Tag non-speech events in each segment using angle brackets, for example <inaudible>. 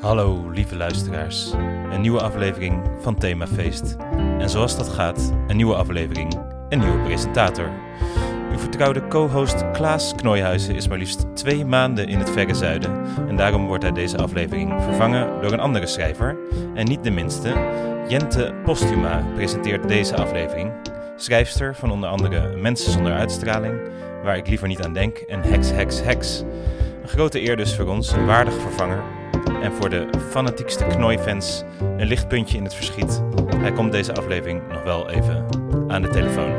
Hallo lieve luisteraars, een nieuwe aflevering van Themafeest. En zoals dat gaat, een nieuwe aflevering, een nieuwe presentator. Uw vertrouwde co-host Klaas Knooihuizen is maar liefst twee maanden in het verre zuiden. En daarom wordt hij deze aflevering vervangen door een andere schrijver. En niet de minste, Jente Postuma presenteert deze aflevering. Schrijfster van onder andere Mensen zonder uitstraling, waar ik liever niet aan denk, en Heks, Heks, Heks. Een grote eer dus voor ons, een waardig vervanger. En voor de fanatiekste knooifans een lichtpuntje in het verschiet. Hij komt deze aflevering nog wel even aan de telefoon.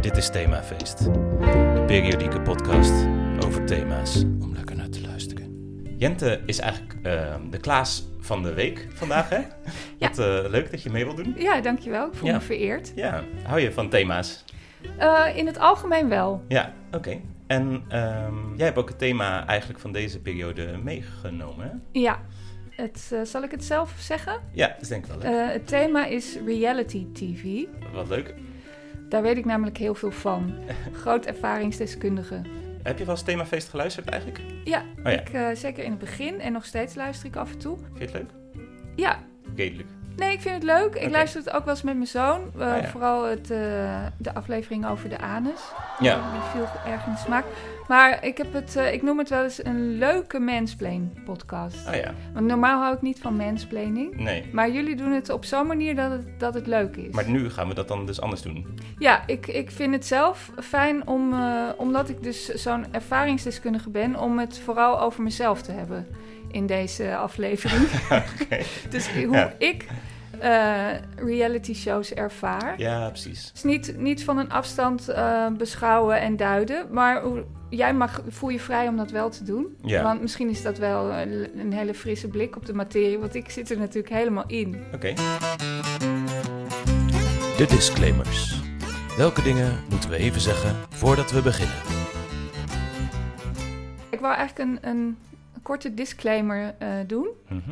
Dit is Themafeest, de periodieke podcast over thema's om lekker naar te luisteren. Jente is eigenlijk uh, de Klaas van de week vandaag, hè? <laughs> Ja. Wat uh, leuk dat je mee wilt doen. Ja, dankjewel. Ik voel Ja. me vereerd. Ja, hou je van thema's? Eh, in het algemeen wel. Ja, oké. En ehm, jij hebt ook het thema eigenlijk van deze periode meegenomen, hè? Ja. Het, eh, zal ik het zelf zeggen? Ja, dat denk ik wel. Eh, het thema is reality TV. Wat leuk. Daar weet ik namelijk heel veel van. <laughs> Groot ervaringsdeskundige. Heb je wel eens Themafeest geluisterd eigenlijk? Ja, Oh ja. Ik, eh, zeker in het begin en nog steeds luister ik af en toe. Vind je het leuk? Ja, Redelijk. Nee, ik vind het leuk. Ik luister het ook wel eens met mijn zoon. Eh, Ah, ja. Vooral het, eh, de aflevering over de anus. Ja. Die viel erg in de smaak. Maar ik, heb het, eh, ik noem het wel eens een leuke mansplain podcast. Oh ja. Want normaal hou ik niet van mansplaining. Nee. Maar jullie doen het op zo'n manier dat het, dat het leuk is. Maar nu gaan we dat dan dus anders doen. Ja, ik, ik vind het zelf fijn om, omdat ik dus zo'n ervaringsdeskundige ben, om het vooral over mezelf te hebben in deze aflevering. <laughs> <laughs> Dus hoe Ja. ik eh, reality shows ervaar. Ja, precies. Het is niet, niet van een afstand eh, beschouwen en duiden, maar hoe, jij mag, voel je vrij om dat wel te doen. Ja. Want misschien is dat wel een, een hele frisse blik op de materie, want ik zit er natuurlijk helemaal in. Oké. De disclaimers. Welke dingen moeten we even zeggen voordat we beginnen? Ik wou eigenlijk een, een korte disclaimer eh, doen. Mhm.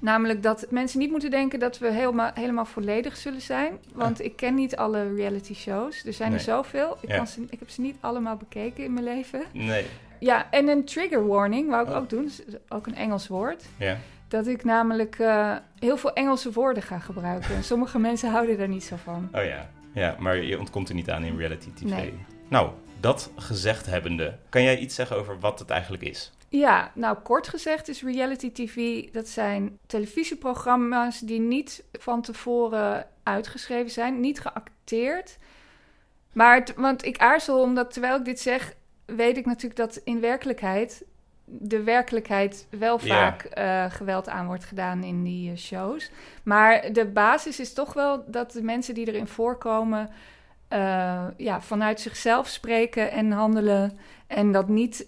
Namelijk dat mensen niet moeten denken dat we helemaal, helemaal volledig zullen zijn. Want ik ken niet alle reality shows. Er zijn Nee. er zoveel. Ik, Ja. kan ze, ik heb ze niet allemaal bekeken in mijn leven. Nee. Ja, en een trigger warning wou ik Oh. ook doen. Ook een Engels woord. Ja. Dat ik namelijk eh, heel veel Engelse woorden ga gebruiken. En <laughs> sommige mensen houden daar niet zo van. Oh ja. Ja, maar je ontkomt er niet aan in reality TV. Nee. Nou, dat gezegd hebbende, kan jij iets zeggen over wat het eigenlijk is? Ja, nou kort gezegd is reality TV, dat zijn televisieprogramma's die niet van tevoren uitgeschreven zijn, niet geacteerd. Maar, het- want ik aarzel, omdat terwijl ik dit zeg, weet ik natuurlijk dat in werkelijkheid, de werkelijkheid wel Ja. vaak eh, geweld aan wordt gedaan in die eh, shows. Maar de basis is toch wel dat de mensen die erin voorkomen, eh, ja, vanuit zichzelf spreken en handelen en dat niet...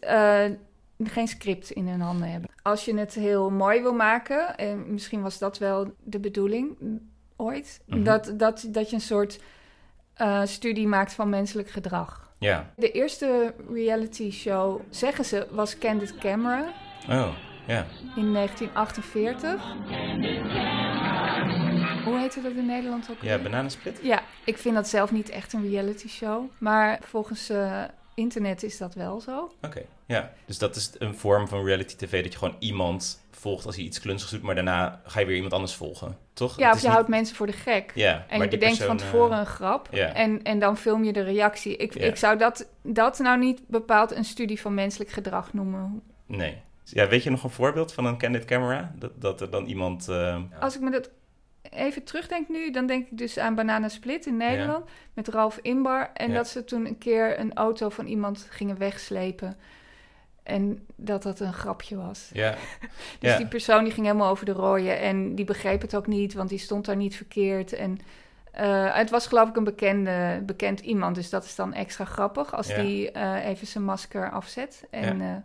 geen script in hun handen hebben. Als je het heel mooi wil maken, en misschien was dat wel de bedoeling mm, ooit, Mhm. dat, dat, dat je een soort eh, studie maakt van menselijk gedrag. Ja. De eerste reality show, zeggen ze, was Candid Camera Oh, ja. in 1948. Hoe heette dat in Nederland ook? Ja, bananensplit? Ja, ik vind dat zelf niet echt een reality show. Maar volgens eh, internet is dat wel zo. Oké, ja. Dus dat is een vorm van reality tv dat je gewoon iemand volgt als hij iets klunzigs doet, maar daarna ga je weer iemand anders volgen, toch? Ja, of je niet- houdt mensen voor de gek. Ja, En je die bedenkt van tevoren eh, een grap ja. en, en dan film je de reactie. Ik, Ja. ik zou dat, dat nou niet bepaald een studie van menselijk gedrag noemen. Nee. Ja, weet je nog een voorbeeld van een candid camera? Dat, dat er dan iemand... eh, Als ik me dat even terugdenk nu, dan denk ik dus aan Banana Split in Nederland met Ralf Inbar. En Ja. dat ze toen een keer een auto van iemand gingen wegslepen. En dat dat een grapje was. Ja. <laughs> Dus ja. die persoon die ging helemaal over de rooien en die begreep het ook niet, want die stond daar niet verkeerd. En eh, het was geloof ik een bekende, bekend iemand, dus dat is dan extra grappig als Ja. die eh, even zijn masker afzet. En eh,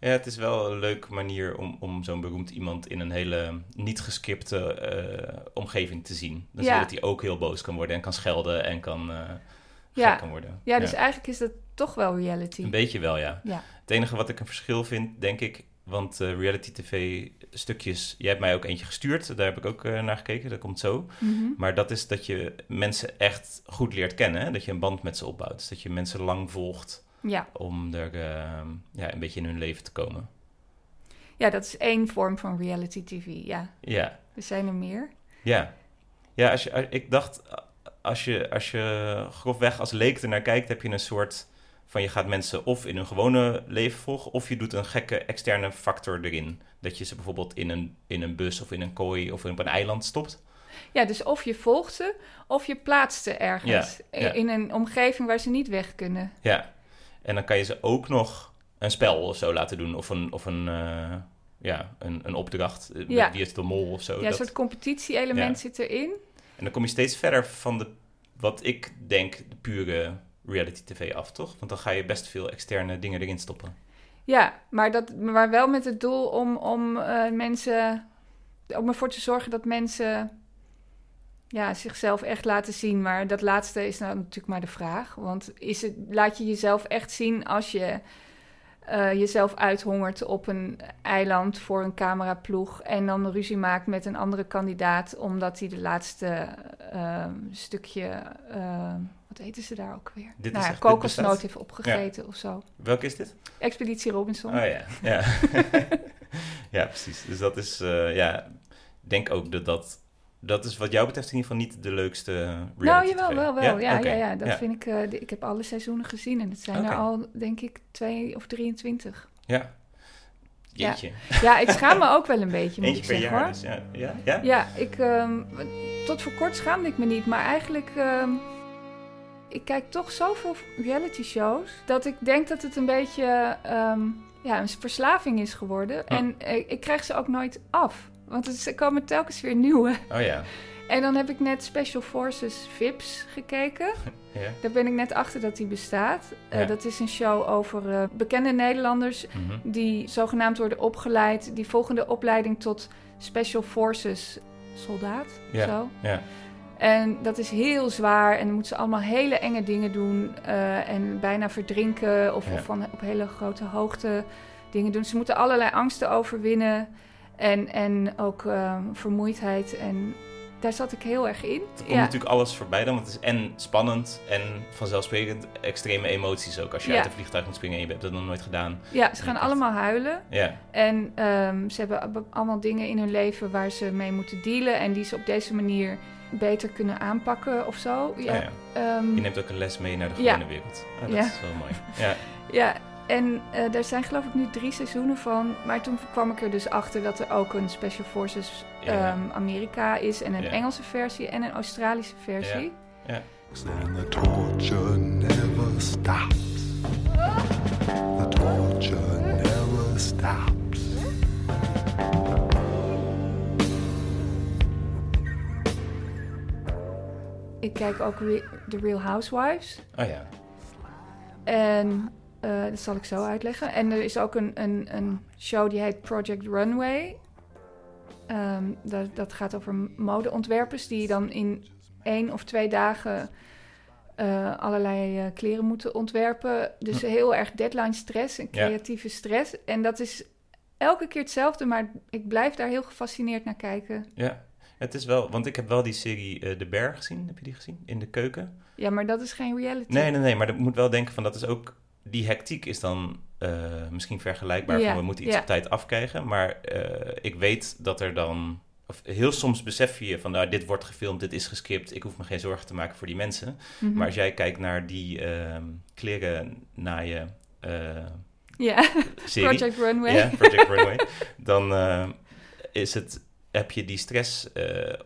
ja, het is wel een leuke manier om, om zo'n beroemd iemand in een hele niet gescripte eh, omgeving te zien. Dan zie Ja. dat hij ook heel boos kan worden en kan schelden en kan, Ja. gek kan worden. ja, dus eigenlijk is dat toch wel reality. Een beetje wel, ja. Ja. Het enige wat ik een verschil vind, denk ik, want eh, reality tv stukjes, jij hebt mij ook eentje gestuurd, daar heb ik ook naar gekeken, dat komt zo. Mhm. Maar dat is dat je mensen echt goed leert kennen, hè? dat je een band met ze opbouwt. Dus dat je mensen lang volgt Ja. om er eh, ja, een beetje in hun leven te komen. Ja, dat is één vorm van reality TV, ja. Ja, Er zijn er meer. ja. Ja, als je, als- ik dacht, als je, als je grofweg als leek ernaar kijkt, heb je een soort van je gaat mensen of in hun gewone leven volgen, of je doet een gekke externe factor erin. Dat je ze bijvoorbeeld in een, in een bus of in een kooi of op een eiland stopt. Ja, dus of je volgt ze, of je plaatst ze ergens. Ja, ja. In een omgeving waar ze niet weg kunnen. Ja, en dan kan je ze ook nog een spel of zo laten doen, of een, of een, eh, ja, een, een opdracht. Eh, Ja. Wie is de mol of zo. Ja, een dat- soort competitie-element Ja. zit erin. En dan kom je steeds verder van de, wat ik denk, de pure reality tv af, toch? Want dan ga je best veel externe dingen erin stoppen. Ja, maar, dat, maar wel met het doel om, om eh, mensen... om ervoor te zorgen dat mensen ja, zichzelf echt laten zien. Maar dat laatste is nou natuurlijk maar de vraag. Want is het, laat je jezelf echt zien als je eh, jezelf uithongert op een eiland voor een cameraploeg... en dan ruzie maakt met een andere kandidaat... omdat hij de laatste eh, stukje... eh, wat eten ze daar ook weer? Dit is nou ja, kokosnoot heeft opgegeten of zo. Welke is dit? Expeditie Robinson. Oh ja, ja. <laughs> ja, precies. Dus dat is, ja, ik denk ook dat dat, dat is wat jou betreft in ieder geval niet de leukste reality Nou, jawel, TV. wel, wel. Ja, ja, ja, dat ja. vind ik... eh, ik heb alle seizoenen gezien en het zijn er al, denk ik, twee of 23. Ja. Ja. Jeetje. Ja, ik schaam me ook wel een beetje, moet Eentje ik per zeggen, jaar dus, ja. Ja? ja? Ja, ik... ehm, tot voor kort schaamde ik me niet, maar eigenlijk... ehm, ik kijk toch zoveel reality shows... dat ik denk dat het een beetje ehm, ja, een verslaving is geworden. En eh, ik krijg ze ook nooit af. Want het- er komen telkens weer nieuwe. Oh ja. En dan heb ik net Special Forces VIPs gekeken. <laughs> ja. Daar ben ik net achter dat die bestaat. Eh. Dat is een show over eh, bekende Nederlanders Mhm. die zogenaamd worden opgeleid. Die volgen de opleiding tot Special Forces soldaat. Ja. Zo. Ja. En dat is heel zwaar en dan moeten ze allemaal hele enge dingen doen. eh, en bijna verdrinken of, Ja. of van op hele grote hoogte dingen doen. Ze moeten allerlei angsten overwinnen. En, en ook eh, vermoeidheid. En daar zat ik heel erg in. Er komt natuurlijk alles voorbij dan, want het is en spannend en vanzelfsprekend extreme emoties ook. Als je Ja. uit een vliegtuig moet springen en je hebt dat nog nooit gedaan. ja, ze gaan Echt. allemaal huilen. Ja, En ehm, ze hebben allemaal dingen in hun leven waar ze mee moeten dealen. En die ze op deze manier beter kunnen aanpakken of zo. Ja, ja. ehm, Je neemt ook een les mee naar de gewone wereld. Oh, dat is wel mooi. Ja, <laughs> ja en eh daar zijn geloof ik nu drie seizoenen van. Maar toen kwam ik er dus achter dat er ook een Special Forces Ja. ehm, Amerika is. En een Ja. Engelse versie en een Australische versie. And the torture never stops. The torture never stops. Ik kijk ook The Real Housewives. oh ja. En eh, dat zal ik zo uitleggen. En er is ook een, een, een show die heet Project Runway. Ehm, dat, dat gaat over modeontwerpers die dan in één of twee dagen eh, allerlei eh, kleren moeten ontwerpen. Dus Hm. heel erg deadline stress en Ja. creatieve stress. En dat is elke keer hetzelfde, maar ik blijf daar heel gefascineerd naar kijken. Ja, het is wel, want ik heb wel die serie De Berg gezien. Heb je die gezien? In de keuken? Ja, maar dat is geen reality. Nee, nee, nee, maar dat moet wel denken van dat is ook, die hectiek is dan eh, misschien vergelijkbaar Ja, van we moeten iets ja. op tijd afkrijgen. Maar eh, ik weet dat er dan, of heel soms besef je van nou, dit wordt gefilmd, dit is gescript, ik hoef me geen zorgen te maken voor die mensen. Mhm. Maar als jij kijkt naar die ehm, kleren naaien eh Ja, serie, Project Runway. Ja, Project Runway. dan is het, heb je die stress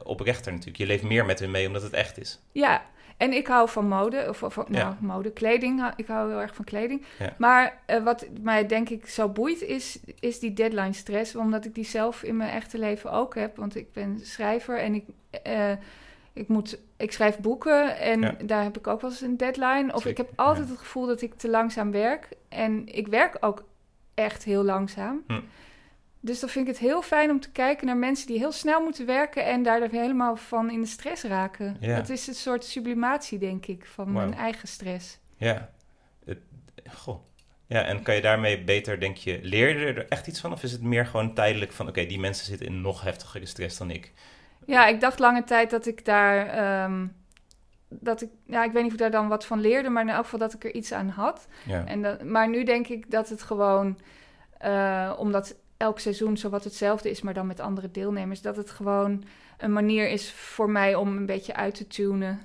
oprechter natuurlijk. Je leeft meer met hun mee omdat het echt is. Ja, en ik hou van mode, of, of nou, Ja. mode, kleding. Ik hou heel erg van kleding. Ja. Maar eh, wat mij denk ik zo boeit, is, is die deadline stress. Omdat ik die zelf in mijn echte leven ook heb. Want ik ben schrijver en ik, eh, ik, moet, ik schrijf boeken. En Ja. daar heb ik ook wel eens een deadline. Of ik heb altijd het gevoel dat ik te langzaam werk. En ik werk ook echt heel langzaam. Hm. Dus dan vind ik het heel fijn om te kijken naar mensen die heel snel moeten werken en daar helemaal van in de stress raken. Ja. Het is een soort sublimatie, denk ik, van mijn eigen stress. Ja. Het, goh. Ja, en kan je daarmee beter, denk je, leer je er echt iets van? Of is het meer gewoon tijdelijk van, oké, die mensen zitten in nog heftigere stress dan ik? Ja, ik dacht lange tijd dat ik daar. ehm, dat ik, ja, ik weet niet of ik daar dan wat van leerde, maar in elk geval dat ik er iets aan had. Ja, En dat, maar nu denk ik dat het gewoon, eh, omdat elk seizoen zowat hetzelfde is, maar dan met andere deelnemers. Dat het gewoon een manier is voor mij om een beetje uit te tunen.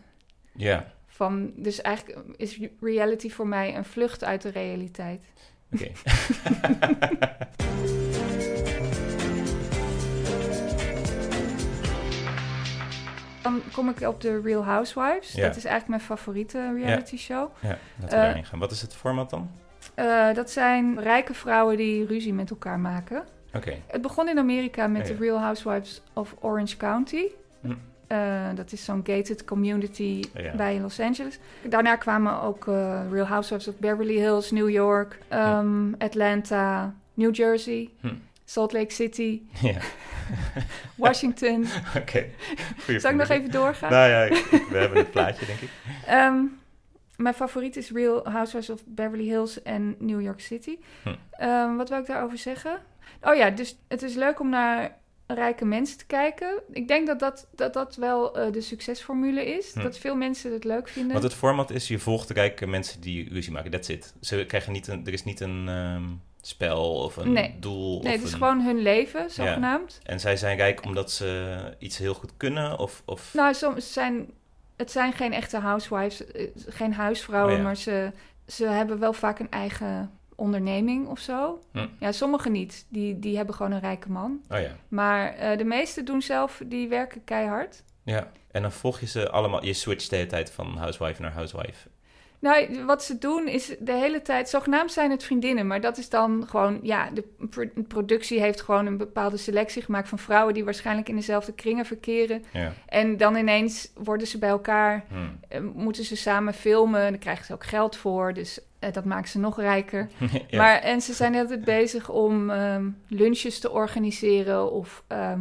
Ja, Van, dus eigenlijk is reality voor mij een vlucht uit de realiteit. oké. <laughs> Dan kom ik op de Real Housewives. Dat is eigenlijk mijn favoriete reality show. ja, laten we Eh, daarin gaan. Wat is het format dan? Eh, dat zijn rijke vrouwen die ruzie met elkaar maken. Oké, Het begon in Amerika met ja. de Real Housewives of Orange County. Hm. Eh, dat is zo'n gated community Ja. bij Los Angeles. Daarna kwamen ook eh, Real Housewives of Beverly Hills, New York, ehm, Atlanta, New Jersey, Hm. Salt Lake City, ja, <laughs> Washington. <laughs> oké. Goeie Zal ik nog even doorgaan? Nou ja, ik- we hebben het plaatje, denk ik. Ehm, mijn favoriet is Real Housewives of Beverly Hills en New York City. Hm. Ehm, wat wil ik daarover zeggen? Oh ja, dus het is leuk om naar rijke mensen te kijken. Ik denk dat dat, dat, dat wel eh, de succesformule is. Hm. Dat veel mensen het leuk vinden. Want het format is, je volgt te kijken mensen die ruzie maken. That's it. Ze krijgen niet een, er is niet een ehm, spel of een Nee. doel. nee, of het is een- gewoon hun leven, zogenaamd. En zij zijn rijk omdat ze iets heel goed kunnen? Of, of... Nou, soms zijn... Het zijn geen echte housewives, eh, geen huisvrouwen, Oh ja. maar ze, ze hebben wel vaak een eigen onderneming of zo. Hm. Ja, sommigen niet. Die, die hebben gewoon een rijke man. Oh ja. Maar eh, de meeste doen zelf, die werken keihard. ja. En dan volg je ze allemaal, je switcht de hele tijd van housewife naar housewife. Nou, wat ze doen is de hele tijd, zogenaamd zijn het vriendinnen, maar dat is dan gewoon, ja, de pro- productie heeft gewoon een bepaalde selectie gemaakt van vrouwen die waarschijnlijk in dezelfde kringen verkeren. Ja. En dan ineens worden ze bij elkaar, Hm. eh, moeten ze samen filmen, en daar krijgen ze ook geld voor, dus eh, dat maakt ze nog rijker. <laughs> ja. Maar, en ze zijn altijd bezig om ehm, lunches te organiseren of ehm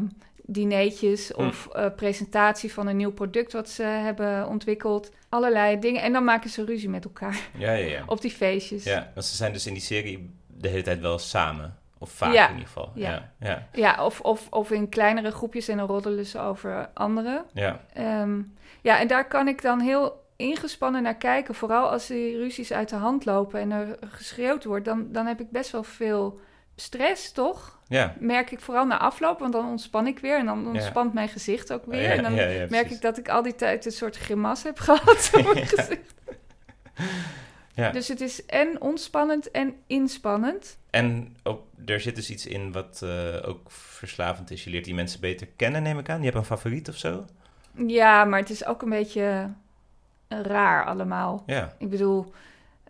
dineetjes Hm. of eh, presentatie van een nieuw product wat ze hebben ontwikkeld. Allerlei dingen. En dan maken ze ruzie met elkaar <laughs> ja, ja, ja. op die feestjes. Ja, want ze zijn dus in die serie de hele tijd wel samen. Of vaak Ja. in ieder geval. Ja. Ja, ja, Ja, of, of, of in kleinere groepjes en dan roddelen ze over anderen. ja. Ehm, ja, en daar kan ik dan heel ingespannen naar kijken. Vooral als die ruzies uit de hand lopen en er geschreeuwd wordt. Dan, dan heb ik best wel veel stress, toch? ja. merk ik vooral na afloop, want dan ontspan ik weer en dan ontspant mijn gezicht ook weer. Ja, en dan merk ik dat ik al die tijd een soort grimas heb <laughs> gehad op mijn gezicht. Ja. Dus het is en ontspannend en inspannend. En er zit dus iets in wat eh, ook verslavend is. Je leert die mensen beter kennen, neem ik aan. Je hebt een favoriet of zo? Ja, maar het is ook een beetje raar allemaal. Ja. Ik bedoel,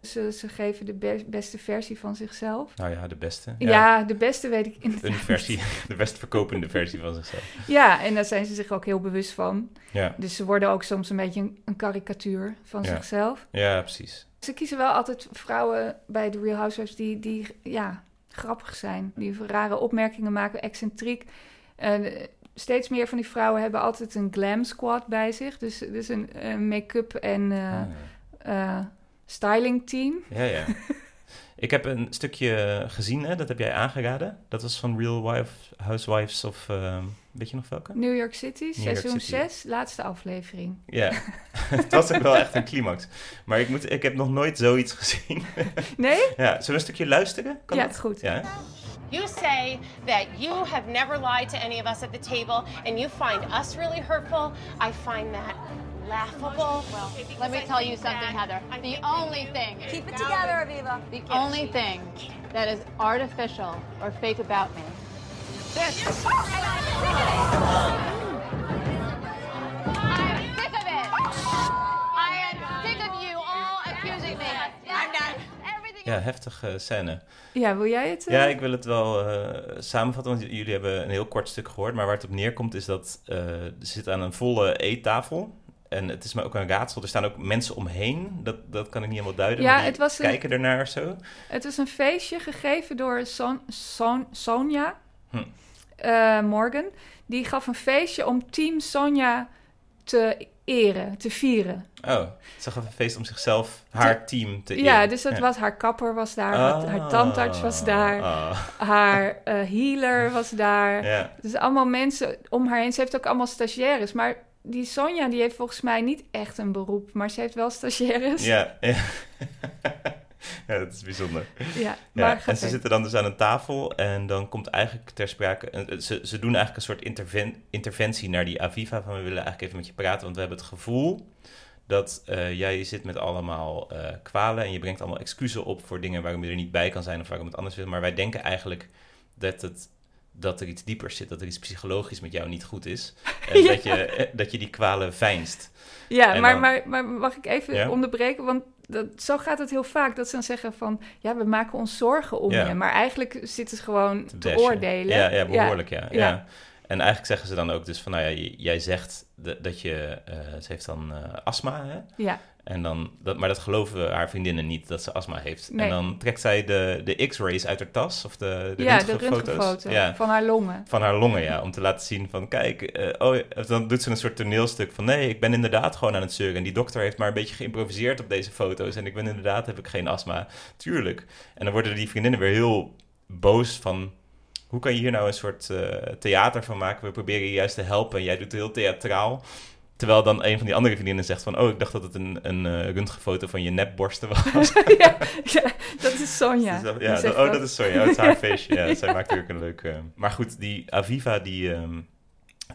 ze, ze geven de be- beste versie van zichzelf. Nou ja, de beste. Ja. de beste weet ik inderdaad. Een versie, <laughs> de best verkopende versie van zichzelf. Ja, en daar zijn ze zich ook heel bewust van. Ja, Dus ze worden ook soms een beetje een, een karikatuur van Ja. zichzelf. ja precies. Ze kiezen wel altijd vrouwen bij de Real Housewives die, die ja, grappig zijn. Die rare opmerkingen maken, excentriek. En eh, steeds meer van die vrouwen hebben altijd een glam squad bij zich. Dus, dus een, een make-up en eh, Ah. eh, styling team. Ja, ja. Ik heb een stukje gezien, hè, dat heb jij aangeraden. Dat was van Real Wife, Housewives of... ehm, weet je nog welke? New York City, seizoen City. 6, laatste aflevering. Ja, <laughs> het was ook wel echt een climax. Maar ik, moet, ik heb nog nooit zoiets gezien. Nee? <laughs> ja, zullen we een stukje luisteren? Kan ja, dat? goed. Ja? You say that you have never lied to any of us at the table and you find us really hurtful. I find that laughable. Let me tell you something, Heather. The only thing, Keep it together, Aviva. the only thing that is artificial or fake about me. This. I'm sick of it. I am sick of you all accusing me. I'm done. Everything ja heftige scène. Ja, wil jij het? eh? Ja, ik wil het wel eh, samenvatten, want jullie hebben een heel kort stuk gehoord. Maar waar het op neerkomt is dat eh ze zit aan een volle eettafel. En het is me ook een raadsel. Er staan ook mensen omheen. Dat, dat kan ik niet helemaal duiden. Ja, maar het was een- kijken ernaar of zo. Het is een feestje gegeven door Son, Son, Sonja Hm. eh, Morgan. Die gaf een feestje om team Sonja te eren, te vieren. Oh, ze gaf een feest om zichzelf, haar team te Ja, eren. dus dat Ja. was haar kapper was daar, haar, haar Ah, tandarts was daar, ah, haar eh, healer was daar. ja. Dus allemaal mensen om haar heen. Ze heeft ook allemaal stagiaires, maar die Sonja die heeft volgens mij niet echt een beroep, maar ze heeft wel stagiaires. Ja, ja. <laughs> ja, dat is bijzonder. Ja, en ze zitten dan dus aan een tafel en dan komt eigenlijk ter sprake... eh, Ze, ze doen eigenlijk een soort interven- interventie naar die Aviva van we willen eigenlijk even met je praten, want we hebben het gevoel dat eh, jij zit met allemaal eh, kwalen en je brengt allemaal excuses op voor dingen waarom je er niet bij kan zijn of waarom het anders is. Maar wij denken eigenlijk dat, het, dat er iets dieper zit, dat er iets psychologisch met jou niet goed is. <laughs> En Ja. dat, je, eh, dat je die kwalen veinst. Ja, maar, dan- maar, maar mag ik even Ja? onderbreken? Want dat, zo gaat het heel vaak. Dat ze dan zeggen van, ja, we maken ons zorgen om Ja. je. Maar eigenlijk zitten ze gewoon te, oordelen. Ja, ja behoorlijk, ja. ja. En eigenlijk zeggen ze dan ook dus van, nou ja, jij zegt dat je, eh, ze heeft dan eh, astma, hè? Ja, En dan, dat, maar dat geloven haar vriendinnen niet, dat ze astma heeft. Nee. En dan trekt zij de, de x-rays uit haar tas, of de, de ja de röntgenfoto's. Ja, van haar longen. van haar longen, ja. Om te laten zien van, kijk, eh, oh, dan doet ze een soort toneelstuk van... nee, ik ben inderdaad gewoon aan het zeuren. En die dokter heeft maar een beetje geïmproviseerd op deze foto's... en ik ben inderdaad, heb ik geen astma. Tuurlijk. En dan worden die vriendinnen weer heel boos van... hoe kan je hier nou een soort eh, theater van maken? We proberen je juist te helpen en jij doet het heel theatraal... Terwijl dan een van die andere vriendinnen zegt van... oh, ik dacht dat het een, een eh, röntgenfoto van je nepborsten was. <laughs> ja, ja, dat is Sonja. Dus dat- ja, dat- oh, dat is sorry. Ja, het is haar feestje. Ja, zij maakt natuurlijk een leuk... eh, Maar goed, die Aviva, die, ehm,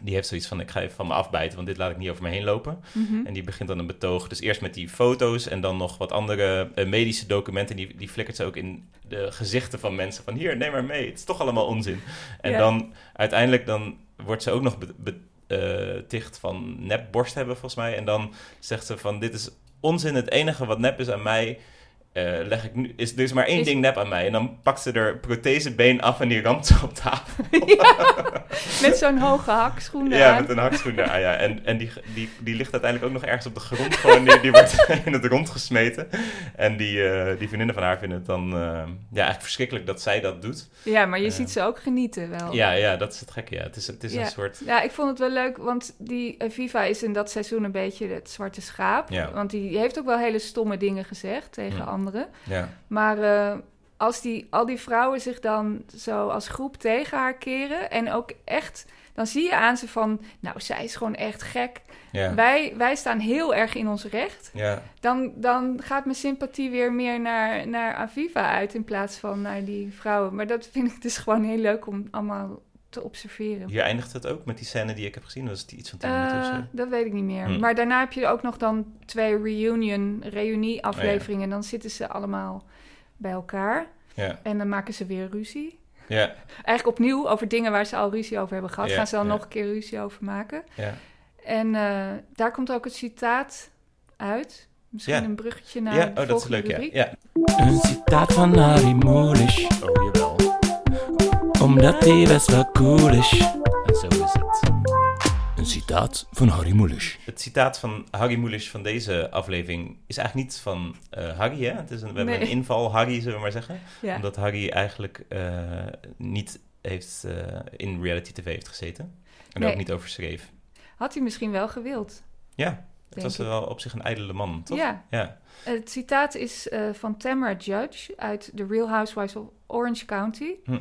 die heeft zoiets van... ik ga even van me afbijten, want dit laat ik niet over me heen lopen. Mhm. En die begint dan een betoog. Dus eerst met die foto's en dan nog wat andere eh, medische documenten. Die, die flikkert ze ook in de gezichten van mensen. Van hier, neem maar mee. Het is toch allemaal onzin. En dan uiteindelijk dan wordt ze ook nog be- be- ticht van nepborst hebben, volgens mij. En dan zegt ze van dit is onzin. Het enige wat nep is aan mij... eh, leg ik nu, is, er is maar één Is- ding nep aan mij. En dan pakt ze er prothesebeen af en die ramt ze op tafel. <laughs> Met zo'n hoge hakschoen Ja, aan. met een hakschoen. Ah, ja. En, en die, die, die ligt uiteindelijk ook nog ergens op de grond. Gewoon, die, die wordt <laughs> in het rond gesmeten. En die, eh, die vriendinnen van haar vinden het dan eh, ja, eigenlijk verschrikkelijk dat zij dat doet. Ja, maar je ziet ze ook genieten wel. Ja, ja, dat is het gekke. Ja. Het is, het is Ja. een soort... Ja, ik vond het wel leuk, want die Viva is in dat seizoen een beetje het zwarte schaap. Ja. Want die heeft ook wel hele stomme dingen gezegd tegen Ja. Anderen. Ja, Maar eh, als die, al die vrouwen zich dan zo als groep tegen haar keren... en ook echt, dan zie je aan ze van... nou, zij is gewoon echt gek. ja, Wij, wij staan heel erg in ons recht. ja. Dan, dan gaat mijn sympathie weer meer naar, naar Aviva uit... in plaats van naar die vrouwen. Maar dat vind ik dus gewoon heel leuk om allemaal te observeren. Hier eindigt het ook met die scène die ik heb gezien. Dat is iets van 10 minuten of Eh, zo. dat weet ik niet meer. Hm. Maar daarna heb je ook nog dan twee reunion, reunie-afleveringen. En dan zitten ze allemaal bij elkaar. Ja, En dan maken ze weer ruzie. ja, Eigenlijk opnieuw over dingen waar ze al ruzie over hebben gehad. Ja, gaan ze dan ja. nog een keer ruzie over maken. ja. En eh, daar komt ook het citaat uit. Misschien Ja. een bruggetje naar ja de oh, dat is leuk, ja. rubriek. ja. Een citaat van Harry Mulisch, Oh, jawel. Omdat hij best wel cool is. En zo is het. Een citaat van Harry Mulisch. Het citaat van Harry Mulisch van deze aflevering is eigenlijk niet van eh, Harry, hè? Het is een, we hebben een inval Harry, zullen we maar zeggen. Ja. Omdat Harry eigenlijk eh, niet heeft, eh, in reality tv heeft gezeten. En Nee. ook niet over schreef. Had hij misschien wel gewild. Ja, het was ik. wel op zich een ijdele man, toch? Ja. Ja, Het citaat is eh, van Tamara Judge uit The Real Housewives of Orange County. Hm.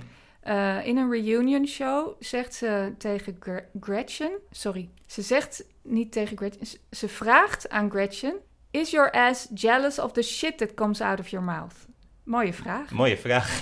Eh, in een reunion show zegt ze tegen Gre- Gretchen... Sorry, ze zegt niet tegen Gretchen... ze- vraagt aan Gretchen... Is your ass jealous of the shit that comes out of your mouth? Mooie vraag. mooie vraag. <laughs>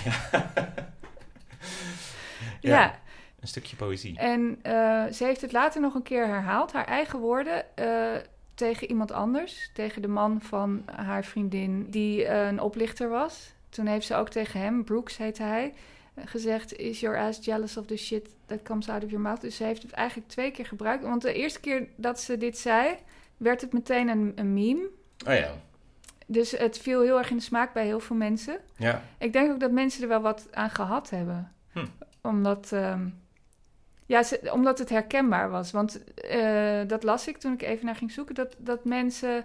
Ja. Ja, een stukje poëzie. en eh, ze heeft het later nog een keer herhaald. Haar eigen woorden eh, tegen iemand anders. Tegen de man van haar vriendin die een oplichter was. Toen heeft ze ook tegen hem, Brooks heette hij... gezegd, is your ass jealous of the shit that comes out of your mouth? Dus ze heeft het eigenlijk twee keer gebruikt. Want de eerste keer dat ze dit zei, werd het meteen een, een meme. Oh ja, Dus het viel heel erg in de smaak bij heel veel mensen. ja. Ik denk ook dat mensen er wel wat aan gehad hebben. Hm. Omdat, ehm, ja, ze- omdat het herkenbaar was. Want eh, dat las ik toen ik even naar ging zoeken. Dat, dat mensen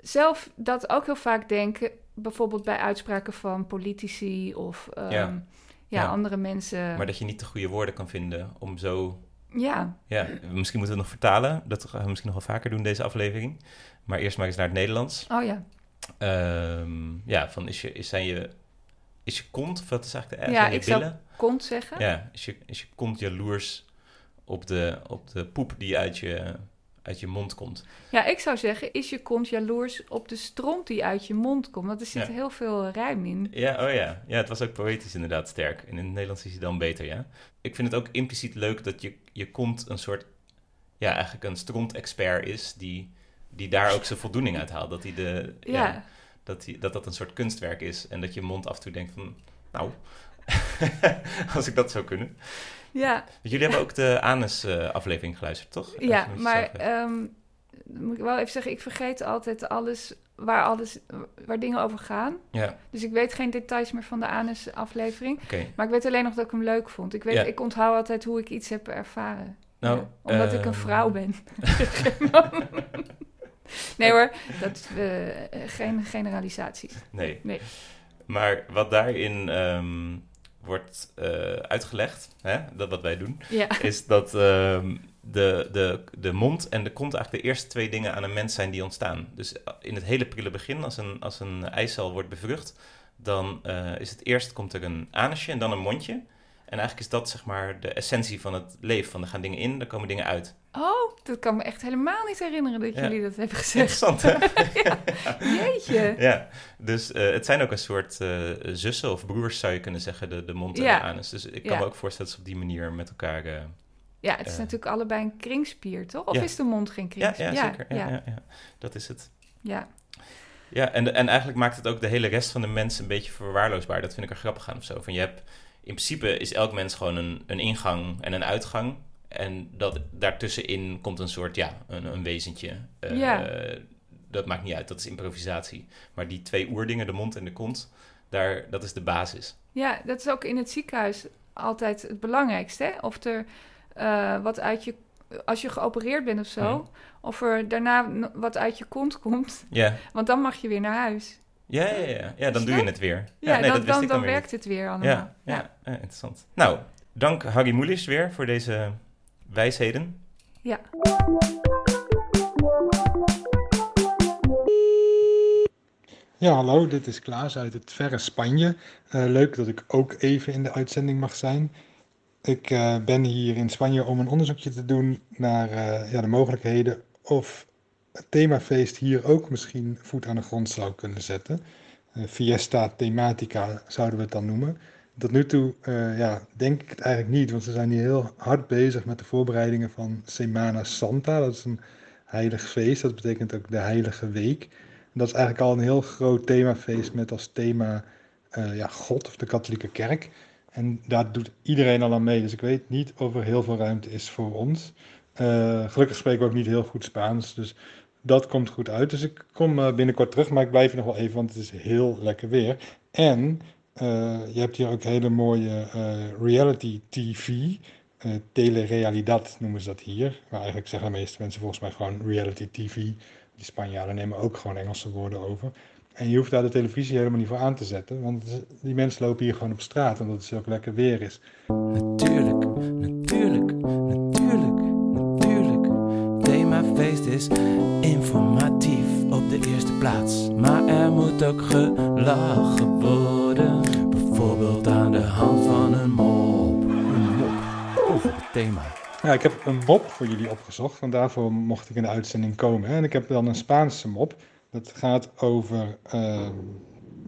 zelf dat ook heel vaak denken. Bijvoorbeeld bij uitspraken van politici of ehm, Ja. Ja. Andere mensen. Maar dat je niet de goede woorden kan vinden om zo... Ja, Ja, misschien moeten we het nog vertalen. Dat gaan we misschien nog wel vaker doen, deze aflevering. Maar eerst maar eens naar het Nederlands. oh ja. Ehm, ja, van is je, is, zijn je, is je kont, of wat is eigenlijk de R? Ja, je ik zou-? Kont zeggen. Ja, is je, is je kont jaloers op de, op de poep die uit je, uit je mond komt. Ja, ik zou zeggen, is je kont jaloers op de stront die uit je mond komt? Want er zit Ja. heel veel rijm in. Ja, oh ja. Ja, het was ook poëtisch inderdaad sterk. En in het Nederlands is hij dan beter, ja. Ik vind het ook impliciet leuk dat je, je kont een soort... Ja, eigenlijk een stront-expert is die, die daar ook zijn voldoening uit haalt. Dat, hij de, ja. Ja, dat, hij, dat dat een soort kunstwerk is. En dat je mond af en toe denkt van... Nou, <laughs> als ik dat zou kunnen. Ja, Jullie hebben ook de Anus-aflevering geluisterd, toch? Ja maar hebt. ehm, moet ik wel even zeggen, ik vergeet altijd alles waar, alles waar dingen over gaan. Ja, Dus ik weet geen details meer van de Anus-aflevering. Maar ik weet alleen nog dat ik hem leuk vond. Ik, weet, Ja. ik onthoud altijd hoe ik iets heb ervaren. Nou, Ja, omdat ik een ehm, vrouw ben. <laughs> nee hoor, dat, eh, geen generalisaties. Nee. Nee. Maar wat daarin ehm, wordt eh, uitgelegd, hè, dat wat wij doen, Ja, is dat ehm, de, de, de mond en de kont eigenlijk de eerste twee dingen aan een mens zijn die ontstaan. Dus in het hele prille begin, als een, als een eicel wordt bevrucht, dan eh, is het eerst komt er een anusje en dan een mondje. En eigenlijk is dat zeg maar de essentie van het leven. Van er gaan dingen in, er komen dingen uit. Oh, dat kan me echt helemaal niet herinneren dat Ja. jullie dat hebben gezegd. Interessant, hè? <laughs> Jeetje. Ja, dus eh, het zijn ook een soort eh, zussen of broers, zou je kunnen zeggen, de, de mond en Ja. de anus. Dus ik kan Ja. me ook voorstellen dat ze op die manier met elkaar... eh, Ja, het is natuurlijk allebei een kringspier, toch? Of Ja. is de mond geen ja, kringspier? ja, zeker. Ja, Ja, ja. Ja, dat is het. ja. Ja, en, en eigenlijk maakt het ook de hele rest van de mensen een beetje verwaarloosbaar. Dat vind ik er grappig aan of zo. Van je hebt, in principe is elk mens gewoon een, een ingang en een uitgang. En dat, daartussenin komt een soort, ja, een, een wezentje. Eh, Ja. Dat maakt niet uit, dat is improvisatie. Maar die twee oerdingen, de mond en de kont, daar, dat is de basis. Ja, dat is ook in het ziekenhuis altijd het belangrijkste. Hè? Of er eh, wat uit je, als je geopereerd bent of zo, Mhm. of er daarna wat uit je kont komt. Ja, Want dan mag je weer naar huis. ja, ja, ja. ja dan doe je het weer. Ja, nee, dan, dat wist dan, ik dan werkt het weer allemaal. Ja, ja, ja, interessant. Nou, dank Harry Moelis weer voor deze wijsheden. ja. Ja, hallo, dit is Klaas uit het verre Spanje. Eh, leuk dat ik ook even in de uitzending mag zijn. Ik eh, ben hier in Spanje om een onderzoekje te doen naar eh, ja, de mogelijkheden of het themafeest hier ook misschien voet aan de grond zou kunnen zetten. Eh, Fiesta Thematica zouden we het dan noemen. Tot nu toe eh, ja, denk ik het eigenlijk niet, want ze zijn hier heel hard bezig met de voorbereidingen van Semana Santa. Dat is een heilig feest, dat betekent ook de Heilige Week. Dat is eigenlijk al een heel groot themafeest met als thema eh, ja, God of de katholieke kerk. En daar doet iedereen al aan mee. Dus ik weet niet of er heel veel ruimte is voor ons. Eh, gelukkig spreken we ook niet heel goed Spaans. Dus dat komt goed uit. Dus ik kom binnenkort terug, maar ik blijf nog wel even, want het is heel lekker weer. En je hebt hier ook hele mooie eh, reality TV. eh telerealidad noemen ze dat hier. Maar eigenlijk zeggen de meeste mensen volgens mij gewoon reality TV. Die Spanjaarden nemen ook gewoon Engelse woorden over. En je hoeft daar de televisie helemaal niet voor aan te zetten. Want die mensen lopen hier gewoon op straat, omdat het zo lekker weer is. Natuurlijk, natuurlijk, natuurlijk, natuurlijk. Themafeest is informatief op de eerste plaats. Maar er moet ook gelachen worden. Bijvoorbeeld aan de hand van een mop. Een mop over het thema. Ja, ik heb een mop voor jullie opgezocht, want daarvoor mocht ik in de uitzending komen. En ik heb dan een Spaanse mop. Dat gaat over ehm,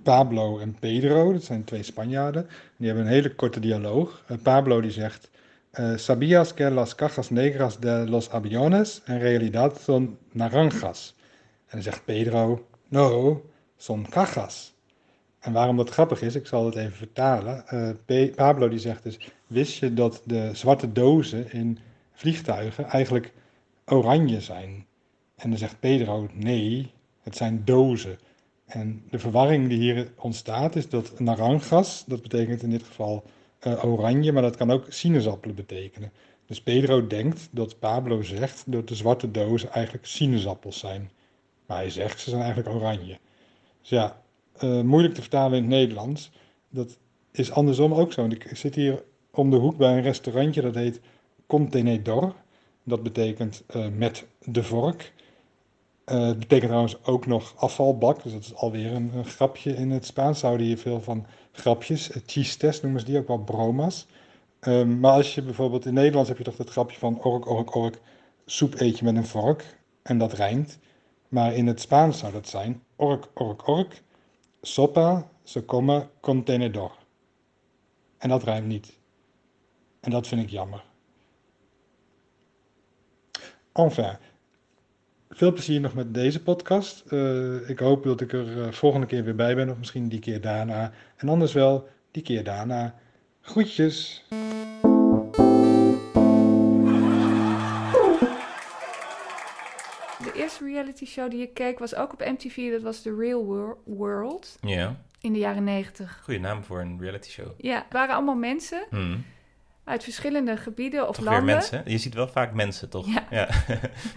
Pablo en Pedro. Dat zijn twee Spanjaarden. Die hebben een hele korte dialoog. Eh, Pablo die zegt... eh, ¿Sabías que las cajas negras de los aviones en realidad son naranjas? En dan zegt Pedro... No, son cajas. En waarom dat grappig is, ik zal het even vertalen. Eh, Pablo die zegt dus... Wist je dat de zwarte dozen in vliegtuigen eigenlijk oranje zijn? En dan zegt Pedro, nee, het zijn dozen. En de verwarring die hier ontstaat is dat naranjas, dat betekent in dit geval eh, oranje, maar dat kan ook sinaasappelen betekenen. Dus Pedro denkt dat Pablo zegt dat de zwarte dozen eigenlijk sinaasappels zijn. Maar hij zegt ze zijn eigenlijk oranje. Dus ja, eh, moeilijk te vertalen in het Nederlands. Dat is andersom ook zo. Ik zit hier om de hoek bij een restaurantje dat heet Contenedor. Dat betekent eh, met de vork. Het betekent trouwens ook nog afvalbak, dus dat is alweer een, een grapje in het Spaans. Ze houden hier veel van grapjes. Chistes noemen ze die ook wel bromas. Ehm, maar als je bijvoorbeeld in Nederlands heb je toch dat grapje van ork, ork, ork, soep eet je met een vork en dat rijmt. Maar in het Spaans zou dat zijn ork, ork, ork, sopa se come con tenedor. En dat rijmt niet. En dat vind ik jammer. Enfin, veel plezier nog met deze podcast. Eh, ik hoop dat ik er eh, volgende keer weer bij ben, of misschien die keer daarna. En anders wel die keer daarna. Groetjes! Eerste reality show die ik keek was ook op MTV. Dat was The Real Wor- World Ja, in de jaren negentig. goede naam voor een reality show. Ja, het waren allemaal mensen Hmm. uit verschillende gebieden of Toch landen. weer mensen. Je ziet wel vaak mensen, toch? Ja.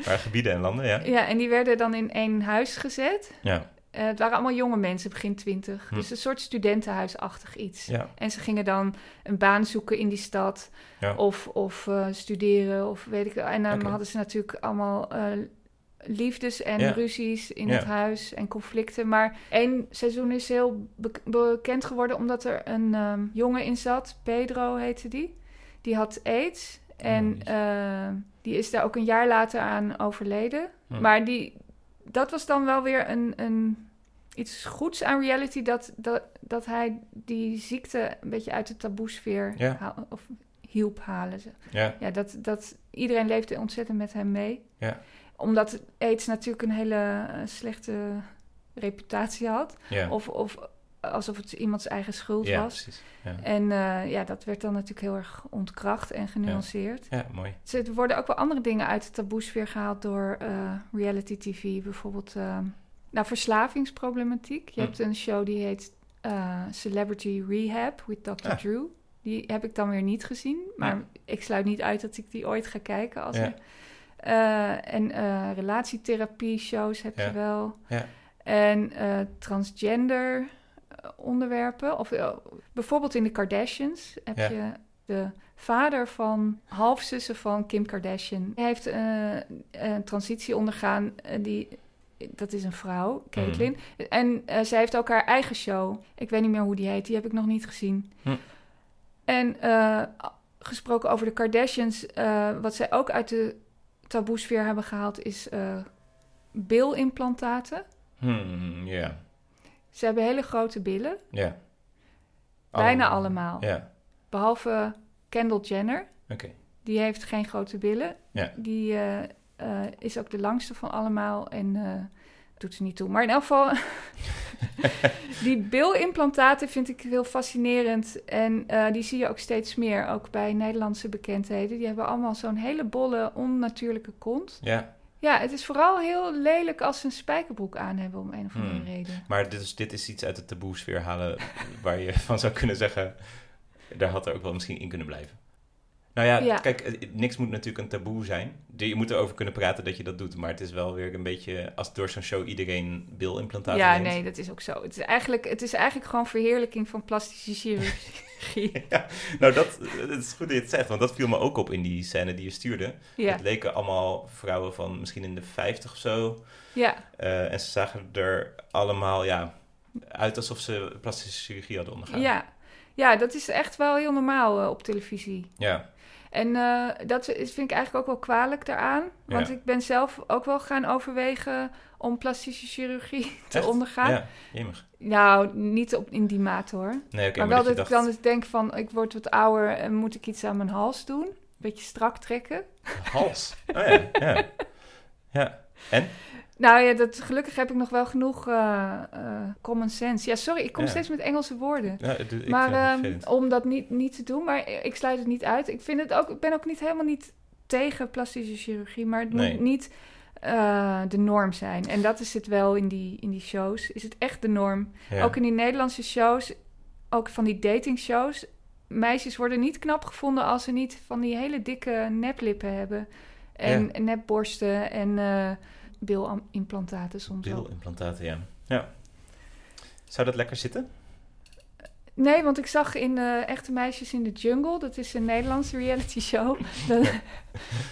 maar <laughs> gebieden en landen, ja. Ja, en die werden dan in één huis gezet. Ja, Eh, het waren allemaal jonge mensen, begin twintig. Hm. Dus een soort studentenhuisachtig iets. ja, En ze gingen dan een baan zoeken in die stad. ja. Of, of eh, studeren, of weet ik wel. En dan hadden ze natuurlijk allemaal eh, liefdes en Ja. ruzies in Ja. het huis en conflicten. Maar één seizoen is heel be- bekend geworden omdat er een ehm, jongen in zat. Pedro heette die. Die had aids. En niet. eh, die is daar ook een jaar later aan overleden. Hm. Maar die, dat was dan wel weer een, een, iets goeds aan reality. Dat, dat, dat hij die ziekte een beetje uit de taboesfeer Ja. haal- of hielp halen. Ze. ja. Ja, dat, dat, iedereen leefde ontzettend met hem mee. Ja. Omdat aids natuurlijk een hele eh, slechte reputatie had. Of, of alsof het iemands eigen schuld ja, was. precies. Ja. En eh, ja, dat werd dan natuurlijk heel erg ontkracht en genuanceerd. ja, mooi. Dus er worden ook wel andere dingen uit de taboesfeer gehaald door eh, reality tv. Bijvoorbeeld eh, nou, verslavingsproblematiek. Je Hm. hebt een show die heet Celebrity Rehab with Dr. Ah. Drew. Die heb ik dan weer niet gezien. Maar ik sluit niet uit dat ik die ooit ga kijken. Als Ja. er- Eh, en eh, relatietherapie-shows heb Ja. je wel. Ja. En eh, transgender onderwerpen. Of bijvoorbeeld in de Kardashians heb Ja. je de vader van halfzussen van Kim Kardashian. Hij heeft een transitie ondergaan. die, dat is een vrouw, Caitlyn. En eh, zij heeft ook haar eigen show. Ik weet niet meer hoe die heet. Die heb ik nog niet gezien. Hm. En gesproken over de Kardashians, wat zij ook uit de taboesfeer hebben gehaald, is eh bilimplantaten. Hmm, ja, Ze hebben hele grote billen, ja. bijna Allemaal. allemaal. Ja, Behalve Kendall Jenner, oké. die heeft geen grote billen. Ja. Die eh, eh, is ook de langste van allemaal en doet niet toe. Maar in elk geval, <laughs> die bilimplantaten vind ik heel fascinerend. En eh, die zie je ook steeds meer, ook bij Nederlandse bekendheden. Die hebben allemaal zo'n hele bolle, onnatuurlijke kont. Ja, Ja, het is vooral heel lelijk als ze een spijkerbroek aan hebben om een of andere Hmm. reden. maar dit is, dit is iets uit de taboesfeer halen waar je <laughs> van zou kunnen zeggen, daar had er ook wel misschien in kunnen blijven. Nou ja, Ja. kijk, niks moet natuurlijk een taboe zijn. Je moet erover kunnen praten dat je dat doet, maar het is wel weer een beetje, als door zo'n show iedereen bilimplantaten Ja, neemt. nee, dat is ook zo. Het is eigenlijk, het is eigenlijk gewoon verheerlijking van plastische chirurgie. <laughs> Ja, nou, dat, het is goed dat je het zegt, want dat viel me ook op in die scène die je stuurde. ja, Het leken allemaal vrouwen van misschien in de 50 of zo. ja. Eh, en ze zagen er allemaal ja, uit alsof ze plastische chirurgie hadden ondergaan. Ja. ja, dat is echt wel heel normaal eh, op televisie. Ja, En eh, dat vind ik eigenlijk ook wel kwalijk daaraan. Want Ja. ik ben zelf ook wel gaan overwegen om plastische chirurgie <laughs> te Echt? ondergaan. ja jemig. Nou, niet op, in die mate hoor. Nee, oké, maar maar, wel dat ik dan eens denk van, ik word wat ouder en moet ik iets aan mijn hals doen? Beetje strak trekken. hals. Oh ja, ja. Ja, en? Nou ja, dat, gelukkig heb ik nog wel genoeg eh, eh, common sense. Ja, sorry, ik kom Ja. steeds met Engelse woorden. Ja, ik vind maar ehm, om dat niet, niet te doen, maar ik sluit het niet uit. Ik, vind het ook, ik ben ook niet helemaal niet tegen plastische chirurgie, maar het Nee. moet niet eh, de norm zijn. En dat is het wel in die, in die shows. Is het echt de norm? Ja. Ook in die Nederlandse shows, ook van die datingshows. Meisjes worden niet knap gevonden als ze niet van die hele dikke neplippen hebben. En nepborsten en bilimplantaten soms ook. Bilimplantaten, ja. ja. Zou dat lekker zitten? Nee, want ik zag in eh, Echte Meisjes in de Jungle, dat is een Nederlandse reality show. <laughs> dat,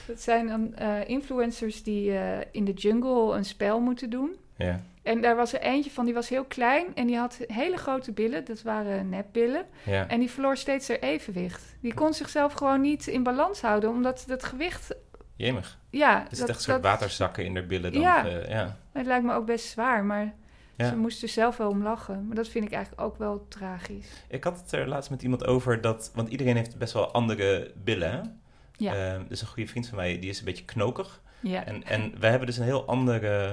dat zijn dan eh, influencers die eh, in de jungle een spel moeten doen. Ja. En daar was er eentje van, die was heel klein en die had hele grote billen. Dat waren nepbillen. Ja. En die verloor steeds haar evenwicht. Die kon zichzelf gewoon niet in balans houden, omdat het gewicht Jemig. Ja, Is het echt een soort waterzakken in de billen dan? Ja. eh, ja. Het lijkt me ook best zwaar, maar Ja. ze moest er zelf wel om lachen. Maar dat vind ik eigenlijk ook wel tragisch. Ik had het er laatst met iemand over dat... Want iedereen heeft best wel andere billen, hè? Ja. Eh, dus een goede vriend van mij, die is een beetje knokig. Ja. En, en wij hebben dus een heel ander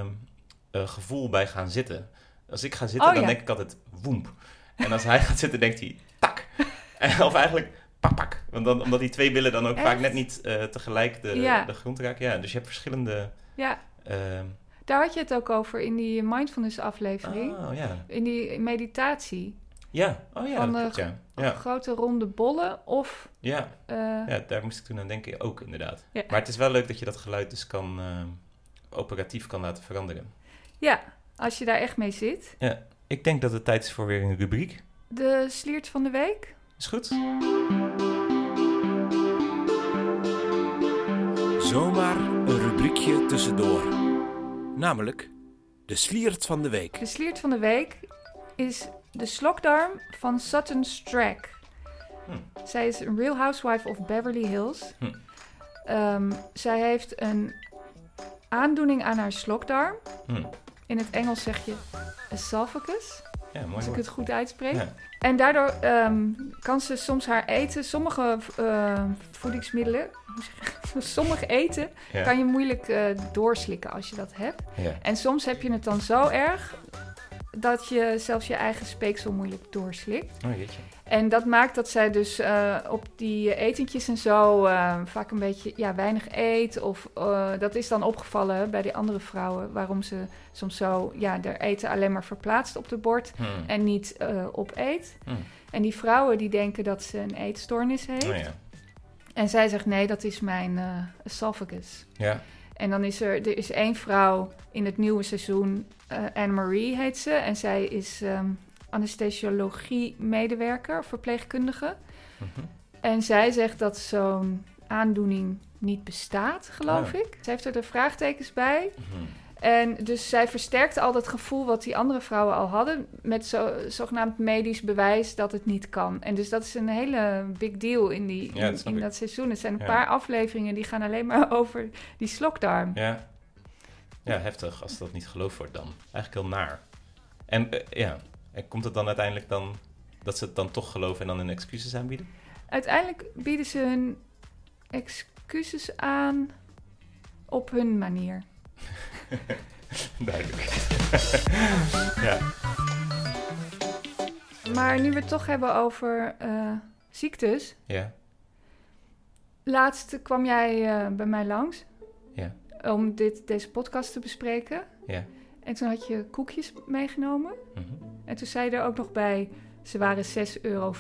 eh, gevoel bij gaan zitten. Als ik ga zitten, Oh, dan ja. denk ik altijd woemp. En als hij <laughs> gaat zitten, denkt hij tak. <laughs> Of eigenlijk pak pak. Want dan, omdat die twee billen dan ook vaak net niet eh, tegelijk de, Ja. de grond raken. Ja, dus je hebt verschillende... ja, eh, daar had je het ook over in die mindfulness aflevering. oh, ja. In die meditatie. Ja, oh ja, Van de klopt, ja. Ja, Grote ronde bollen of... ja. eh, ja, daar moest ik toen aan denken ook inderdaad. Ja. Maar het is wel leuk dat je dat geluid dus kan... eh, operatief kan laten veranderen. ja, als je daar echt mee zit. Ik denk dat het tijd is voor weer een rubriek. De sliert van de week. Is goed? Zomaar een rubriekje tussendoor. Namelijk de sliert van de week. De sliert van de week is de slokdarm van Sutton Strack. Hm. Zij is een Real Housewife of Beverly Hills. Hm. Ehm, zij heeft een aandoening aan haar slokdarm. Hm. In het Engels zeg je esophagus, Ja, mooi als ik het goed uitspreek. Ja. En daardoor ehm, kan ze soms haar eten, sommige eh, voedingsmiddelen, hoe zeg je- <laughs> sommig eten Ja. kan je moeilijk eh, doorslikken als je dat hebt. En soms heb je het dan zo erg dat je zelfs je eigen speeksel moeilijk doorslikt. Oh jeetje. En dat maakt dat zij dus eh, op die etentjes en zo eh, vaak een beetje ja, weinig eet. Of eh, dat is dan opgevallen bij die andere vrouwen. Waarom ze soms zo ja, haar eten alleen maar verplaatst op de bord Hm. en niet eh opeet. Hm. En die vrouwen die denken dat ze een eetstoornis heeft. Oh ja. En zij zegt nee, dat is mijn esophagus. Ja. En dan is er, er is één vrouw in het nieuwe seizoen, Anne-Marie heet ze. En zij is ehm anesthesiologie-medewerker, verpleegkundige. Mhm. En zij zegt dat zo'n aandoening niet bestaat, geloof Oh. ik. Ze heeft er de vraagtekens bij. Mhm. En dus zij versterkt al dat gevoel wat die andere vrouwen al hadden... met zo, zogenaamd medisch bewijs dat het niet kan. En dus dat is een hele big deal in, die, Ja, in, dat seizoen. Het zijn een Ja. paar afleveringen die gaan alleen maar <laughs> over die slokdarm. Ja. Ja, heftig als dat niet geloofd wordt dan. Eigenlijk heel naar. En eh, ja, en komt het dan uiteindelijk dan dat ze het dan toch geloven en dan hun excuses aanbieden? Uiteindelijk bieden ze hun excuses aan op hun manier. <laughs> Duidelijk. <laughs> ja. Maar nu we het toch hebben over eh, ziektes. Ja. Laatst kwam jij eh, bij mij langs. Om dit, deze podcast te bespreken. Ja. En toen had je koekjes meegenomen. Mhm. En toen zei je er ook nog bij, ze waren 6,50 euro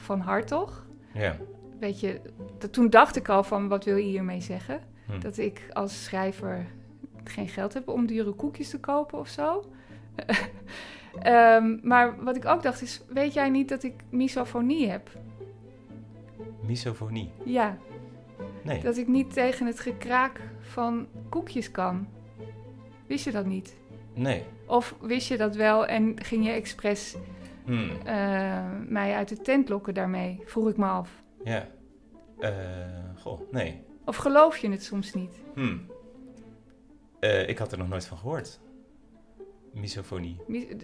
van Hartog. Ja. Weet je, dat, toen dacht ik al van, wat wil je hiermee zeggen? Hm. Dat ik als schrijver geen geld heb om dure koekjes te kopen of zo. <laughs> Ehm, maar wat ik ook dacht is, weet jij niet dat ik misofonie heb? Misofonie. Ja, Nee. dat ik niet tegen het gekraak van koekjes kan. Wist je dat niet? Nee. Of wist je dat wel en ging je expres Hm. eh, mij uit de tent lokken daarmee? Vroeg ik me af. Ja. Eh, goh, nee. Of geloof je het soms niet? Hm. Eh, ik had er nog nooit van gehoord. Misofonie. Mi-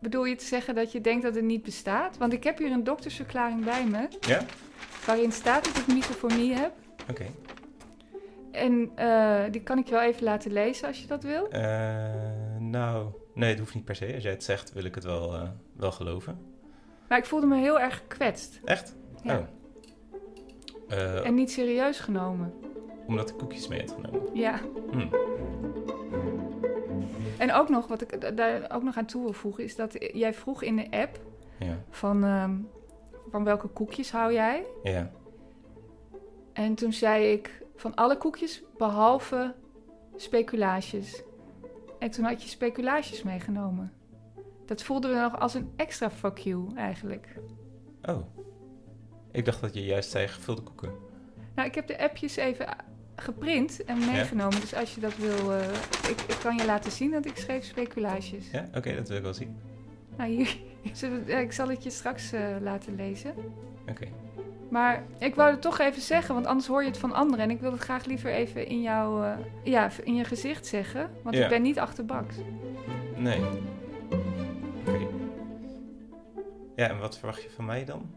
Bedoel je te zeggen dat je denkt dat het niet bestaat? Want ik heb hier een doktersverklaring bij me, Ja? waarin staat dat ik misofonie heb. Oké. En eh, die kan ik je wel even laten lezen als je dat wil. Eh, nou, nee, het hoeft niet per se. Als jij het zegt, wil ik het wel, eh, wel geloven. Maar ik voelde me heel erg gekwetst Echt? Ja. Oh. En niet serieus genomen. Omdat ik koekjes mee had genomen. Ja. Hm. En ook nog, wat ik da- daar ook nog aan toe wil voegen, is dat jij vroeg in de app Ja. van, ehm, van welke koekjes hou jij? Ja. En toen zei ik van alle koekjes behalve speculaasjes. En toen had je speculaasjes meegenomen. Dat voelde we nog als een extra fuck you eigenlijk. Oh. Ik dacht dat je juist zei gevulde koeken. Nou, ik heb de appjes even a- geprint en meegenomen. Dus als je dat wil, eh, ik, ik kan je laten zien dat ik schreef speculaasjes. Ja? Oké, dat wil ik wel zien. Nou, hier, <laughs> ja, ik zal het je straks eh, laten lezen. Oké. Maar ik wou het toch even zeggen, want anders hoor je het van anderen. En ik wil het graag liever even in, jou, eh, ja, in je gezicht zeggen. Want Ja. ik ben niet achterbaks. Nee. Oké. Ja, en wat verwacht je van mij dan?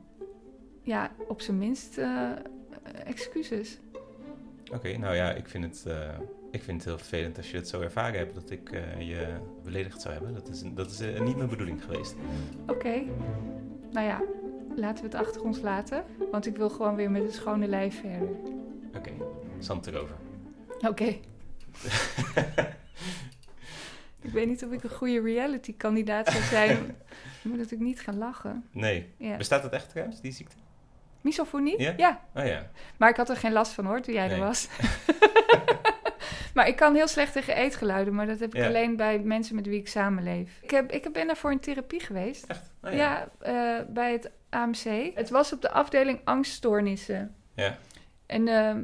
Ja, op zijn minst eh, excuses. Oké, nou ja, ik vind, het, eh, ik vind het heel vervelend als je het zo ervaren hebt dat ik je beledigd zou hebben. Dat is, dat is niet mijn bedoeling geweest. Oké. Nou ja, laten we het achter ons laten. Want ik wil gewoon weer met een schone lijf verder. Oké, zand erover. Oké. ik weet niet of ik een goede reality-kandidaat zou zijn. Je moet natuurlijk niet gaan lachen. nee. Ja. Bestaat dat echt trouwens, die ziekte? Misofonie? Ja? ja. Oh ja. Maar ik had er geen last van hoor, toen jij Nee. er was. <laughs> <laughs> maar ik kan heel slecht tegen eetgeluiden, maar dat heb ik Ja. alleen bij mensen met wie ik samenleef. Ik, heb, ik ben daarvoor in therapie geweest. Echt? Oh ja, eh, bij het AMC. Het was op de afdeling angststoornissen. Ja. En ehm,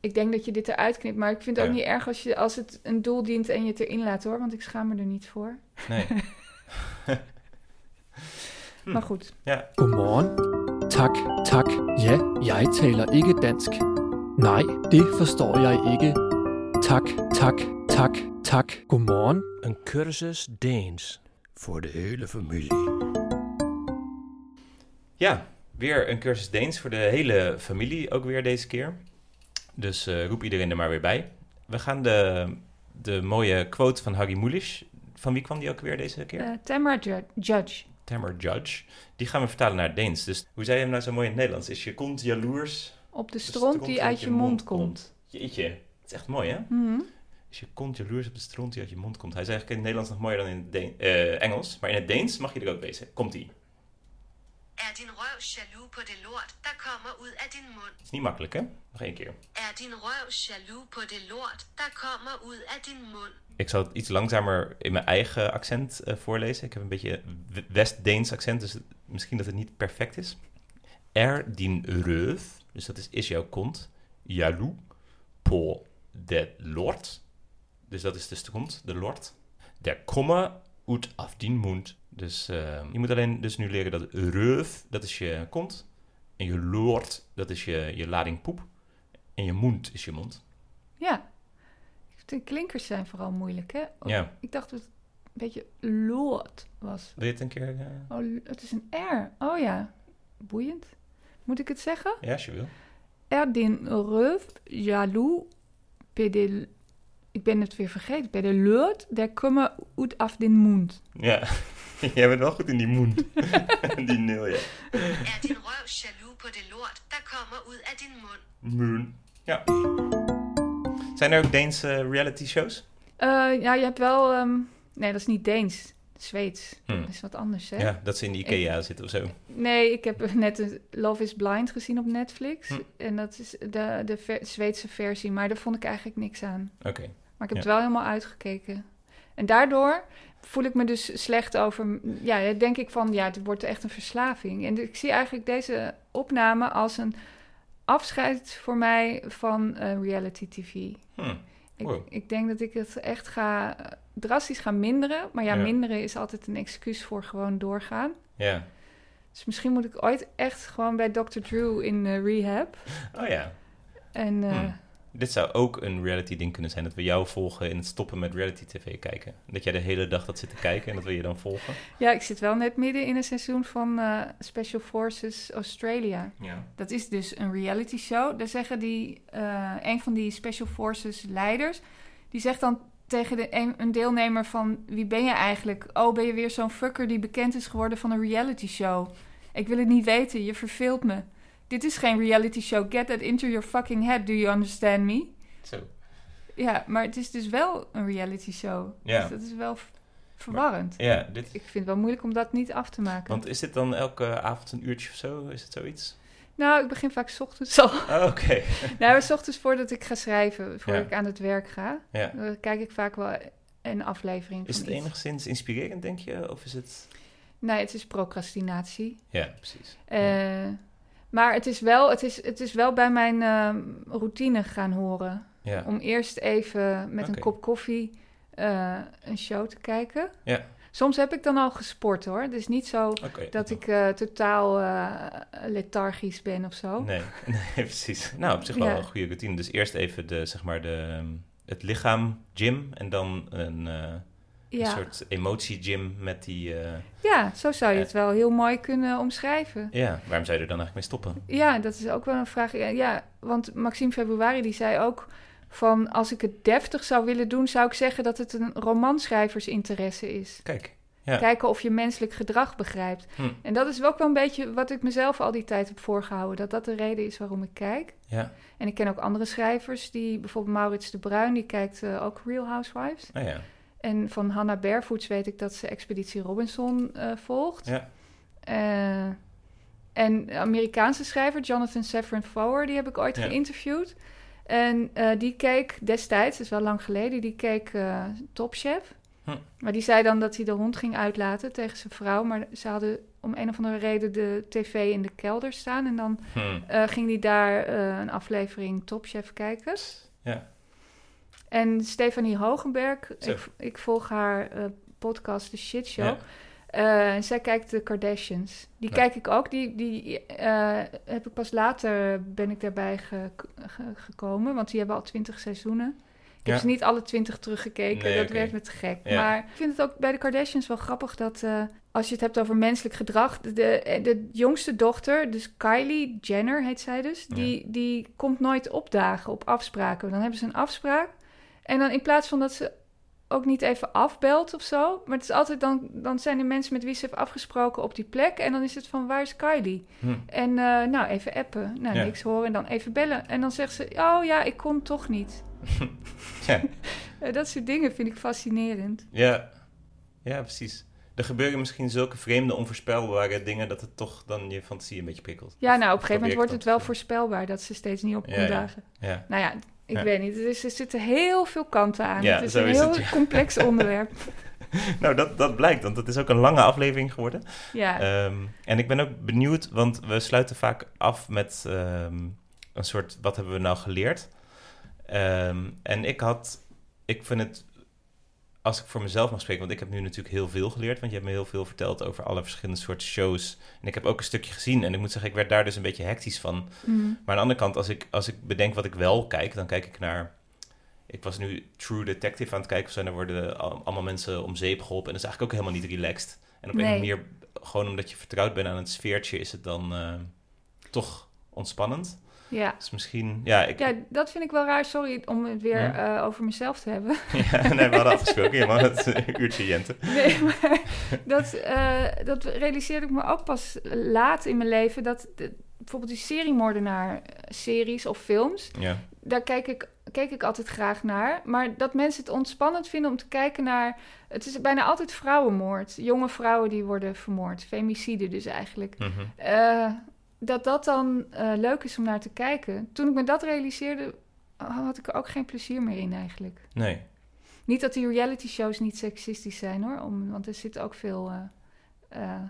ik denk dat je dit eruit knipt, maar ik vind het ook Ja. niet erg als, je, als het een doel dient en je het erin laat hoor, want ik schaam me er niet voor. Nee. <laughs> Maar goed. Ja. Godmorgen. Tak, tak. Ja, jeg taler ikke dansk. Nej, det forstår jeg ikke. Tak, tak, tak, tak. Godmorgen. Een cursus Deens voor de hele familie. Ja, weer een cursus Deens voor de hele familie, ook weer deze keer. Dus eh, roep iedereen er maar weer bij. We gaan de, de mooie quote van Harry Mulisch, van wie kwam die ook weer deze keer? Tamara Ju- Judge. Tamar Judge. Die gaan we vertalen naar het Deens. Dus hoe zei je hem nou zo mooi in het Nederlands? Is je kont jaloers? Op de De stront die uit je mond komt. Jeetje, het is echt mooi hè? Mhm. Is je kont jaloers op de stront die uit je mond komt. Hij is eigenlijk in het Nederlands nog mooier dan in het Deen- eh, Engels. Maar in het Deens mag je er ook wezen. Komt-ie. Er din røv jaloux på det lort, der kommer ud af din mund? is niet makkelijk hè? Nog één keer. Er din røv jaloux på det lort, der kommer ud af din mund? Ik zal het iets langzamer in mijn eigen accent eh, voorlezen. Ik heb een beetje West-Deens accent, dus misschien dat het niet perfect is. Er din røv, dus dat is is jouw kont, jaloux på det lort, dus dat is de stront, de lort. Der kommer ut af din mund. Dus eh, je moet alleen dus nu leren dat røv, dat is je kont, en je lort, dat is je, je lading poep, en je mond is je mond. Ja. De klinkers zijn vooral moeilijk, hè? Ook- Ja. Ik dacht dat het een beetje lood was. Wil je het een keer... eh, Oh, het is een R. Oh ja. Boeiend. Moet ik het zeggen? ja, als je wil. Er din røv jaloux de... Ik ben het weer vergeten. Bij de lood, der kommer ut af din mund. Ja, <laughs> jij bent wel goed in die mond. <laughs> die nul, ja. Er din røv jaloux på det lort, der kommer ud af din mund? Moon. Ja. Zijn er ook Deense reality shows? Eh, ja, je hebt wel... ehm, nee, dat is niet Deens. Zweeds. Hmm. Dat is wat anders, hè? Ja, dat ze in de Ikea zitten of zo. Nee, ik heb net een Love is Blind gezien op Netflix. Hm. En dat is de, de ver- Zweedse versie. Maar daar vond ik eigenlijk niks aan. Oké. Maar ik heb Ja. het wel helemaal uitgekeken. En daardoor voel ik me dus slecht over... Ja, denk ik van, ja, het wordt echt een verslaving. En ik zie eigenlijk deze opname als een afscheid voor mij van eh, reality tv. Hm. Ik, Wow. ik denk dat ik het echt ga eh, drastisch gaan minderen. Maar ja, Ja. minderen is altijd een excuus voor gewoon doorgaan. Ja. Dus misschien moet ik ooit echt gewoon bij Dr. Drew in eh, rehab. Oh ja. En Hm. Dit zou ook een reality ding kunnen zijn. Dat we jou volgen in het stoppen met reality tv kijken. Dat jij de hele dag dat zit te kijken en dat we je dan volgen. ja, ik zit wel net midden in een seizoen van eh, Special Forces Australia. Ja. Dat is dus een reality show. Daar zeggen die, eh, een van die Special Forces leiders, die zegt dan tegen de, een, een deelnemer van, wie ben je eigenlijk? Oh, ben je weer zo'n fucker die bekend is geworden van een reality show? Ik wil het niet weten, je verveelt me. Dit is geen reality show. Get that into your fucking head, do you understand me? Zo. Ja, maar het is dus wel een reality show. Ja. Dus dat is wel verwarrend. Ja, dit... Ik vind het wel moeilijk om dat niet af te maken. Want is dit dan elke avond een uurtje of zo? Is het zoiets? Nou, ik begin vaak 's ochtends al. Oh, Oké. <laughs> <laughs> nou, 's ochtends voordat ik ga schrijven, voordat Ja. ik aan het werk ga, Ja. dan kijk ik vaak wel een aflevering Is het iets. enigszins inspirerend, denk je? Of is het... Nee, het is procrastinatie. Ja, precies. Eh, Maar het is wel, het is, het is wel bij mijn ehm, routine gaan horen. Ja. Om eerst even met een kop koffie eh, een show te kijken. Ja. Soms heb ik dan al gesport hoor. Het is niet zo dat ik eh, totaal eh, lethargisch ben of zo. Nee, <laughs> nee, precies. Nou, op zich wel Ja. een goede routine. Dus eerst even de, zeg maar de, ehm, het lichaam gym en dan een, een soort emotie gym met die... eh, ja, zo zou je Eh. het wel heel mooi kunnen omschrijven. ja, waarom zou je er dan eigenlijk mee stoppen? Ja, dat is ook wel een vraag. Ja, Ja, want Maxime Februari die zei ook van als ik het deftig zou willen doen, zou ik zeggen dat het een romanschrijversinteresse is. Kijk, ja. Kijken of je menselijk gedrag begrijpt. Hm. En dat is ook wel een beetje wat ik mezelf al die tijd heb voorgehouden. Dat dat de reden is waarom ik kijk. Ja, En ik ken ook andere schrijvers, die bijvoorbeeld Maurits de Bruin, die kijkt eh, ook Real Housewives. oh ja. En van Hannah Barefoots weet ik dat ze Expeditie Robinson eh, volgt. Ja. Eh, en Amerikaanse schrijver Jonathan Safran Foer, die heb ik ooit Ja. geïnterviewd. En eh, die keek destijds, dat is wel lang geleden, die keek Top Chef. Hm. Maar die zei dan dat hij de hond ging uitlaten tegen zijn vrouw. Maar ze hadden om een of andere reden de tv in de kelder staan. En dan Hm. ging hij daar een aflevering Top Chef kijken. Ja. En Stefanie Hogenberg, ik, ik volg haar eh, podcast The Shit Show. Ja. Eh, zij kijkt de Kardashians. Die Ja. kijk ik ook. Die, die eh, heb ik pas later ben ik daarbij ge- ge- gekomen. Want die hebben al twintig seizoenen. Ik heb ze niet alle twintig teruggekeken. Nee, dat werd me te gek. Ja. Maar ik vind het ook bij de Kardashians wel grappig dat... als je het hebt over menselijk gedrag... De, de, de jongste dochter, dus Kylie Jenner heet zij dus... Die, die komt nooit opdagen op afspraken. Dan hebben ze een afspraak. En dan in plaats van dat ze ook niet even afbelt of zo... maar het is altijd dan... dan zijn er mensen met wie ze heeft afgesproken op die plek... en dan is het van, waar is Kylie? Hm. En eh, nou, even appen. Nou, Ja. niks horen en dan even bellen. En dan zegt ze, oh ja, ik kon toch niet. <laughs> Ja. <laughs> Dat soort dingen vind ik fascinerend. Ja. ja, precies. Er gebeuren misschien zulke vreemde, onvoorspelbare dingen dat het toch dan je fantasie een beetje prikkelt. Ja, nou, op een gegeven moment wordt het wel voorspelbaar dat ze steeds niet op Ja, dagen. Ja. Nou ja, ik weet niet. Er, er zitten heel veel kanten aan. Ja, het is een is heel het, complex <laughs> onderwerp. <laughs> Nou, dat, dat blijkt, want het is ook een lange aflevering geworden. Ja. Ehm, en ik ben ook benieuwd, want we sluiten vaak af met ehm, een soort, wat hebben we nou geleerd? Ehm, en ik had, ik vind het, als ik voor mezelf mag spreken, want ik heb nu natuurlijk heel veel geleerd, want je hebt me heel veel verteld over alle verschillende soorten shows. En ik heb ook een stukje gezien en ik moet zeggen, ik werd daar dus een beetje hectisch van. Mhm. Maar aan de andere kant, als ik, als ik bedenk wat ik wel kijk, dan kijk ik naar... Ik was nu True Detective aan het kijken of zo, en daar worden al- allemaal mensen om zeep geholpen. En dat is eigenlijk ook helemaal niet relaxed. En op een Nee. manier, gewoon omdat je vertrouwd bent aan het sfeertje, is het dan eh, toch ontspannend. Ja. Dus misschien, ja, ik, ja, dat vind ik wel raar. Sorry om het weer Ja. eh, over mezelf te hebben. <laughs> ja, nee, we hadden afgesproken, je mag het een uurtje jenten. Nee, maar dat, eh, dat realiseerde ik me ook pas laat in mijn leven. Dat de- bijvoorbeeld die seriemoordenaar-series of films... Ja, daar kijk ik, keek ik altijd graag naar. Maar dat mensen het ontspannend vinden om te kijken naar... Het is bijna altijd vrouwenmoord. Jonge vrouwen die worden vermoord. Femicide dus eigenlijk. Eh, dat dat dan eh, leuk is om naar te kijken. Toen ik me dat realiseerde, had ik er ook geen plezier meer in eigenlijk. nee. Niet dat die reality shows niet seksistisch zijn hoor. Om, want er zitten ook veel eh, eh,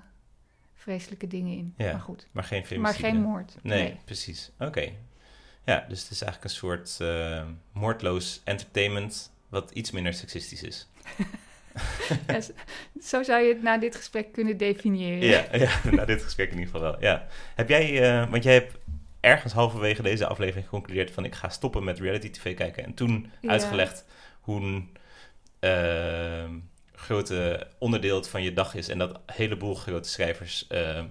vreselijke dingen in. Ja, maar goed. Maar geen Maar geen moord. Nee, Nee. precies. Oké. Ja, dus het is eigenlijk een soort moordloos entertainment... wat iets minder seksistisch is. <laughs> <laughs> Ja, zo- zo zou je het na dit gesprek kunnen definiëren. Ja, ja <laughs> na dit gesprek in ieder geval wel. Ja. Heb jij, eh, want jij hebt ergens halverwege deze aflevering geconcludeerd van ik ga stoppen met reality tv kijken. En toen Ja. uitgelegd hoe een eh, grote onderdeel van je dag is en dat een heleboel grote schrijvers eh, <laughs> eh,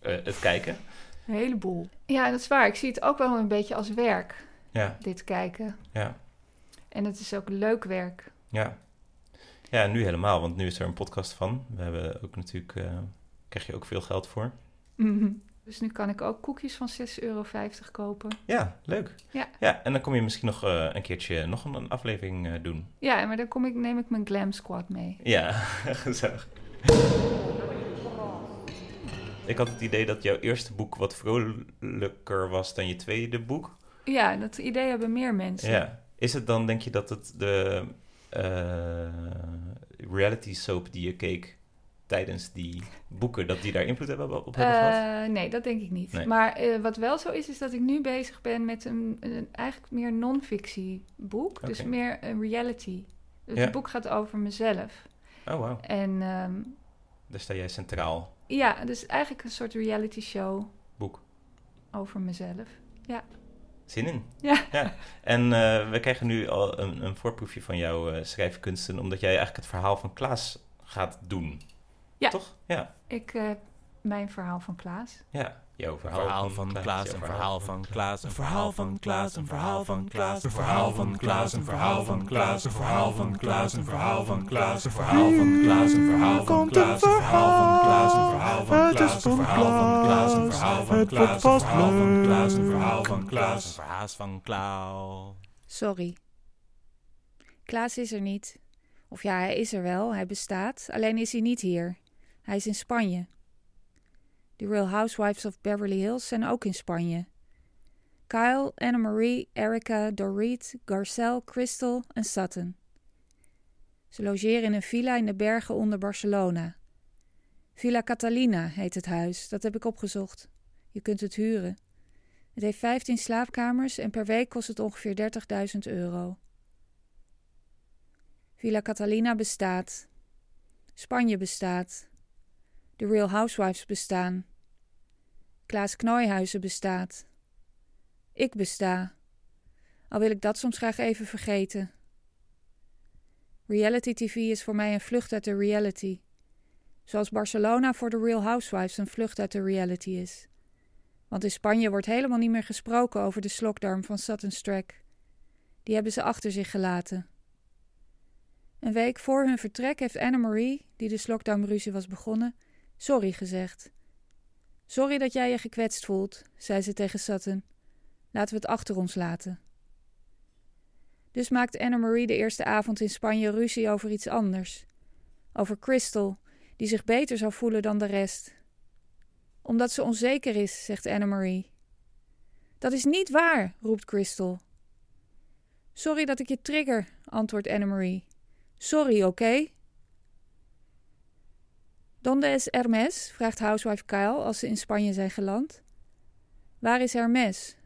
het kijken. Een heleboel. Ja, dat is waar. Ik zie het ook wel een beetje als werk, Ja, dit kijken. ja, En het is ook leuk werk. ja. Ja, nu helemaal, want nu is er een podcast van. We hebben ook natuurlijk, eh krijg je ook veel geld voor. Mhm. Dus nu kan ik ook koekjes van 6,50 euro kopen. Ja, leuk. Ja. ja, en dan kom je misschien nog eh, een keertje nog een, een aflevering eh, doen. Ja, maar dan kom ik, neem ik mijn glam squad mee. Ja, <laughs> gezellig. Ik had het idee dat jouw eerste boek wat vrolijker was dan je tweede boek. Ja, dat idee hebben meer mensen. Ja. Is het dan, denk je, dat het de reality soap die je keek tijdens die boeken, dat die daar invloed hebben op hebben gehad? Eh, nee, dat denk ik niet. Nee. Maar eh, wat wel zo is, is dat ik nu bezig ben met een, een eigenlijk meer non-fictie boek. Dus meer een reality. Het Ja. boek gaat over mezelf. Oh, wauw. En ehm, Daar sta jij centraal. ja, dus eigenlijk een soort reality show Boek. over mezelf. Ja. Zin in. Ja. ja. En eh, we krijgen nu al een, een voorproefje van jouw eh, schrijfkunsten, omdat jij eigenlijk het verhaal van Klaas gaat doen. Ja. Toch? Ja. Ik, eh, mijn verhaal van Klaas. Ja. Jouw verhaal, Verhaal van Klaas, een verhaal van Klaas, een verhaal van Klaas, een verhaal van Klaas, een verhaal van Klaas, een verhaal van Klaas, een verhaal van Klaas, een verhaal van Klaas, een verhaal van Klaas, een verhaal van Klaas, een verhaal van Klaas, een verhaal van Klaas, een verhaal van Klaas, een verhaal van Klaas, een verhaal van Klaas, een verhaal van Klaas, een verhaal van Klaas. Sorry. Klaas is er niet. Of ja, hij is er wel, hij bestaat, alleen is hij niet hier. Hij is in Spanje. De Real Housewives of Beverly Hills zijn ook in Spanje. Kyle, Anna-Marie, Erica, Dorit, Garcelle, Crystal en Sutton. Ze logeren in een villa in de bergen onder Barcelona. Villa Catalina heet het huis, dat heb ik opgezocht. Je kunt het huren. Het heeft 15 slaapkamers en per week kost het ongeveer 30.000 euro. Villa Catalina bestaat. Spanje bestaat. De Real Housewives bestaan. Klaas Knooihuizen bestaat. Ik besta. Al wil ik dat soms graag even vergeten. Reality TV is voor mij een vlucht uit de reality. Zoals Barcelona voor de Real Housewives een vlucht uit de reality is. Want in Spanje wordt helemaal niet meer gesproken over de slokdarm van Sutton Strack. Die hebben ze achter zich gelaten. Een week voor hun vertrek heeft Anne-Marie, die de slokdarmruzie was begonnen, sorry gezegd. Sorry dat jij je gekwetst voelt, zei ze tegen Sutton. Laten we het achter ons laten. Dus maakt Anne-Marie de eerste avond in Spanje ruzie over iets anders. Over Crystal, die zich beter zou voelen dan de rest. Omdat ze onzeker is, zegt Anne-Marie. Dat is niet waar, roept Crystal. Sorry dat ik je trigger, antwoordt Anne-Marie. Sorry, oké? Donde es Hermes? vraagt housewife Kyle als ze in Spanje zijn geland. Waar is Hermes?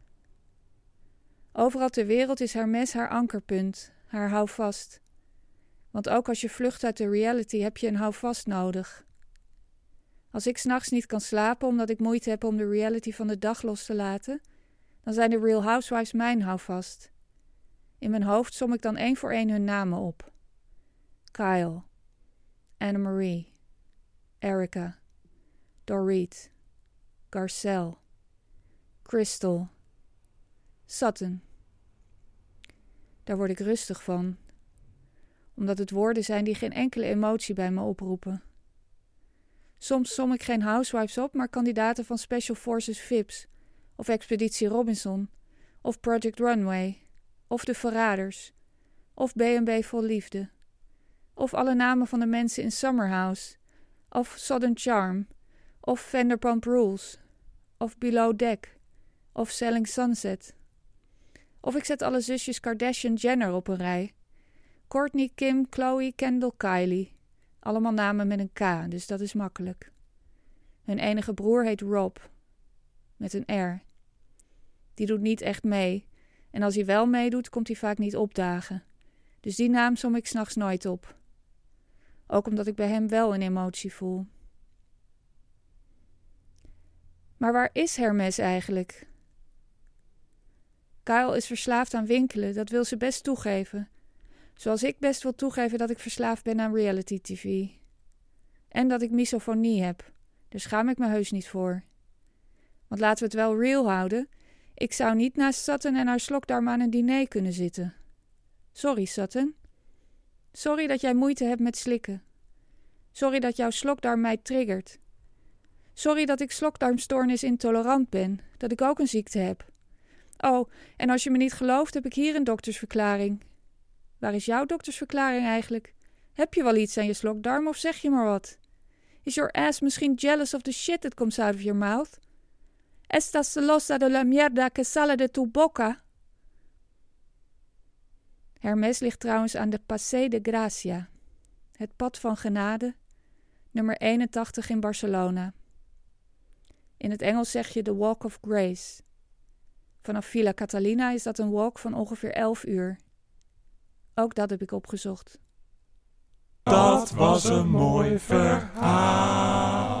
Overal ter wereld is Hermes haar ankerpunt, haar houvast. Want ook als je vlucht uit de reality heb je een houvast nodig. Als ik s'nachts niet kan slapen omdat ik moeite heb om de reality van de dag los te laten, dan zijn de Real Housewives mijn houvast. In mijn hoofd som ik dan één voor één hun namen op. Kyle, Anne-Marie, Erica, Dorit, Garcelle, Crystal, Sutton. Daar word ik rustig van, omdat het woorden zijn die geen enkele emotie bij me oproepen. Soms som ik geen housewives op, maar kandidaten van Special Forces VIPs, of Expeditie Robinson, of Project Runway, of De Verraders, of B&B Vol Liefde, of alle namen van de mensen in Summerhouse, of Southern Charm, of Vanderpump Rules, of Below Deck, of Selling Sunset. Of ik zet alle zusjes Kardashian-Jenner op een rij. Courtney, Kim, Chloe, Kendall, Kylie. Allemaal namen met een K, dus dat is makkelijk. Hun enige broer heet Rob, met een R. Die doet niet echt mee, en als hij wel meedoet, komt hij vaak niet opdagen. Dus die naam som ik s'nachts nooit op. Ook omdat ik bij hem wel een emotie voel. Maar waar is Hermes eigenlijk? Kyle is verslaafd aan winkelen, dat wil ze best toegeven. Zoals ik best wil toegeven dat ik verslaafd ben aan reality TV. En dat ik misofonie heb. Daar schaam ik me heus niet voor. Want laten we het wel real houden. Ik zou niet naast Sutton en haar slokdarm aan een diner kunnen zitten. Sorry, Sutton. Sorry dat jij moeite hebt met slikken. Sorry dat jouw slokdarm mij triggert. Sorry dat ik slokdarmstoornis intolerant ben, dat ik ook een ziekte heb. Oh, en als je me niet gelooft, heb ik hier een doktersverklaring. Waar is jouw doktersverklaring eigenlijk? Heb je wel iets aan je slokdarm of zeg je maar wat? Is your ass misschien jealous of the shit that comes out of your mouth? Estás celosa de la mierda que sale de tu boca? Hermes ligt trouwens aan de Paseo de Gracia, het pad van genade, nummer 81 in Barcelona. In het Engels zeg je de Walk of Grace. Vanaf Villa Catalina is dat een walk van ongeveer 11 uur. Ook dat heb ik opgezocht. Dat was een mooi verhaal.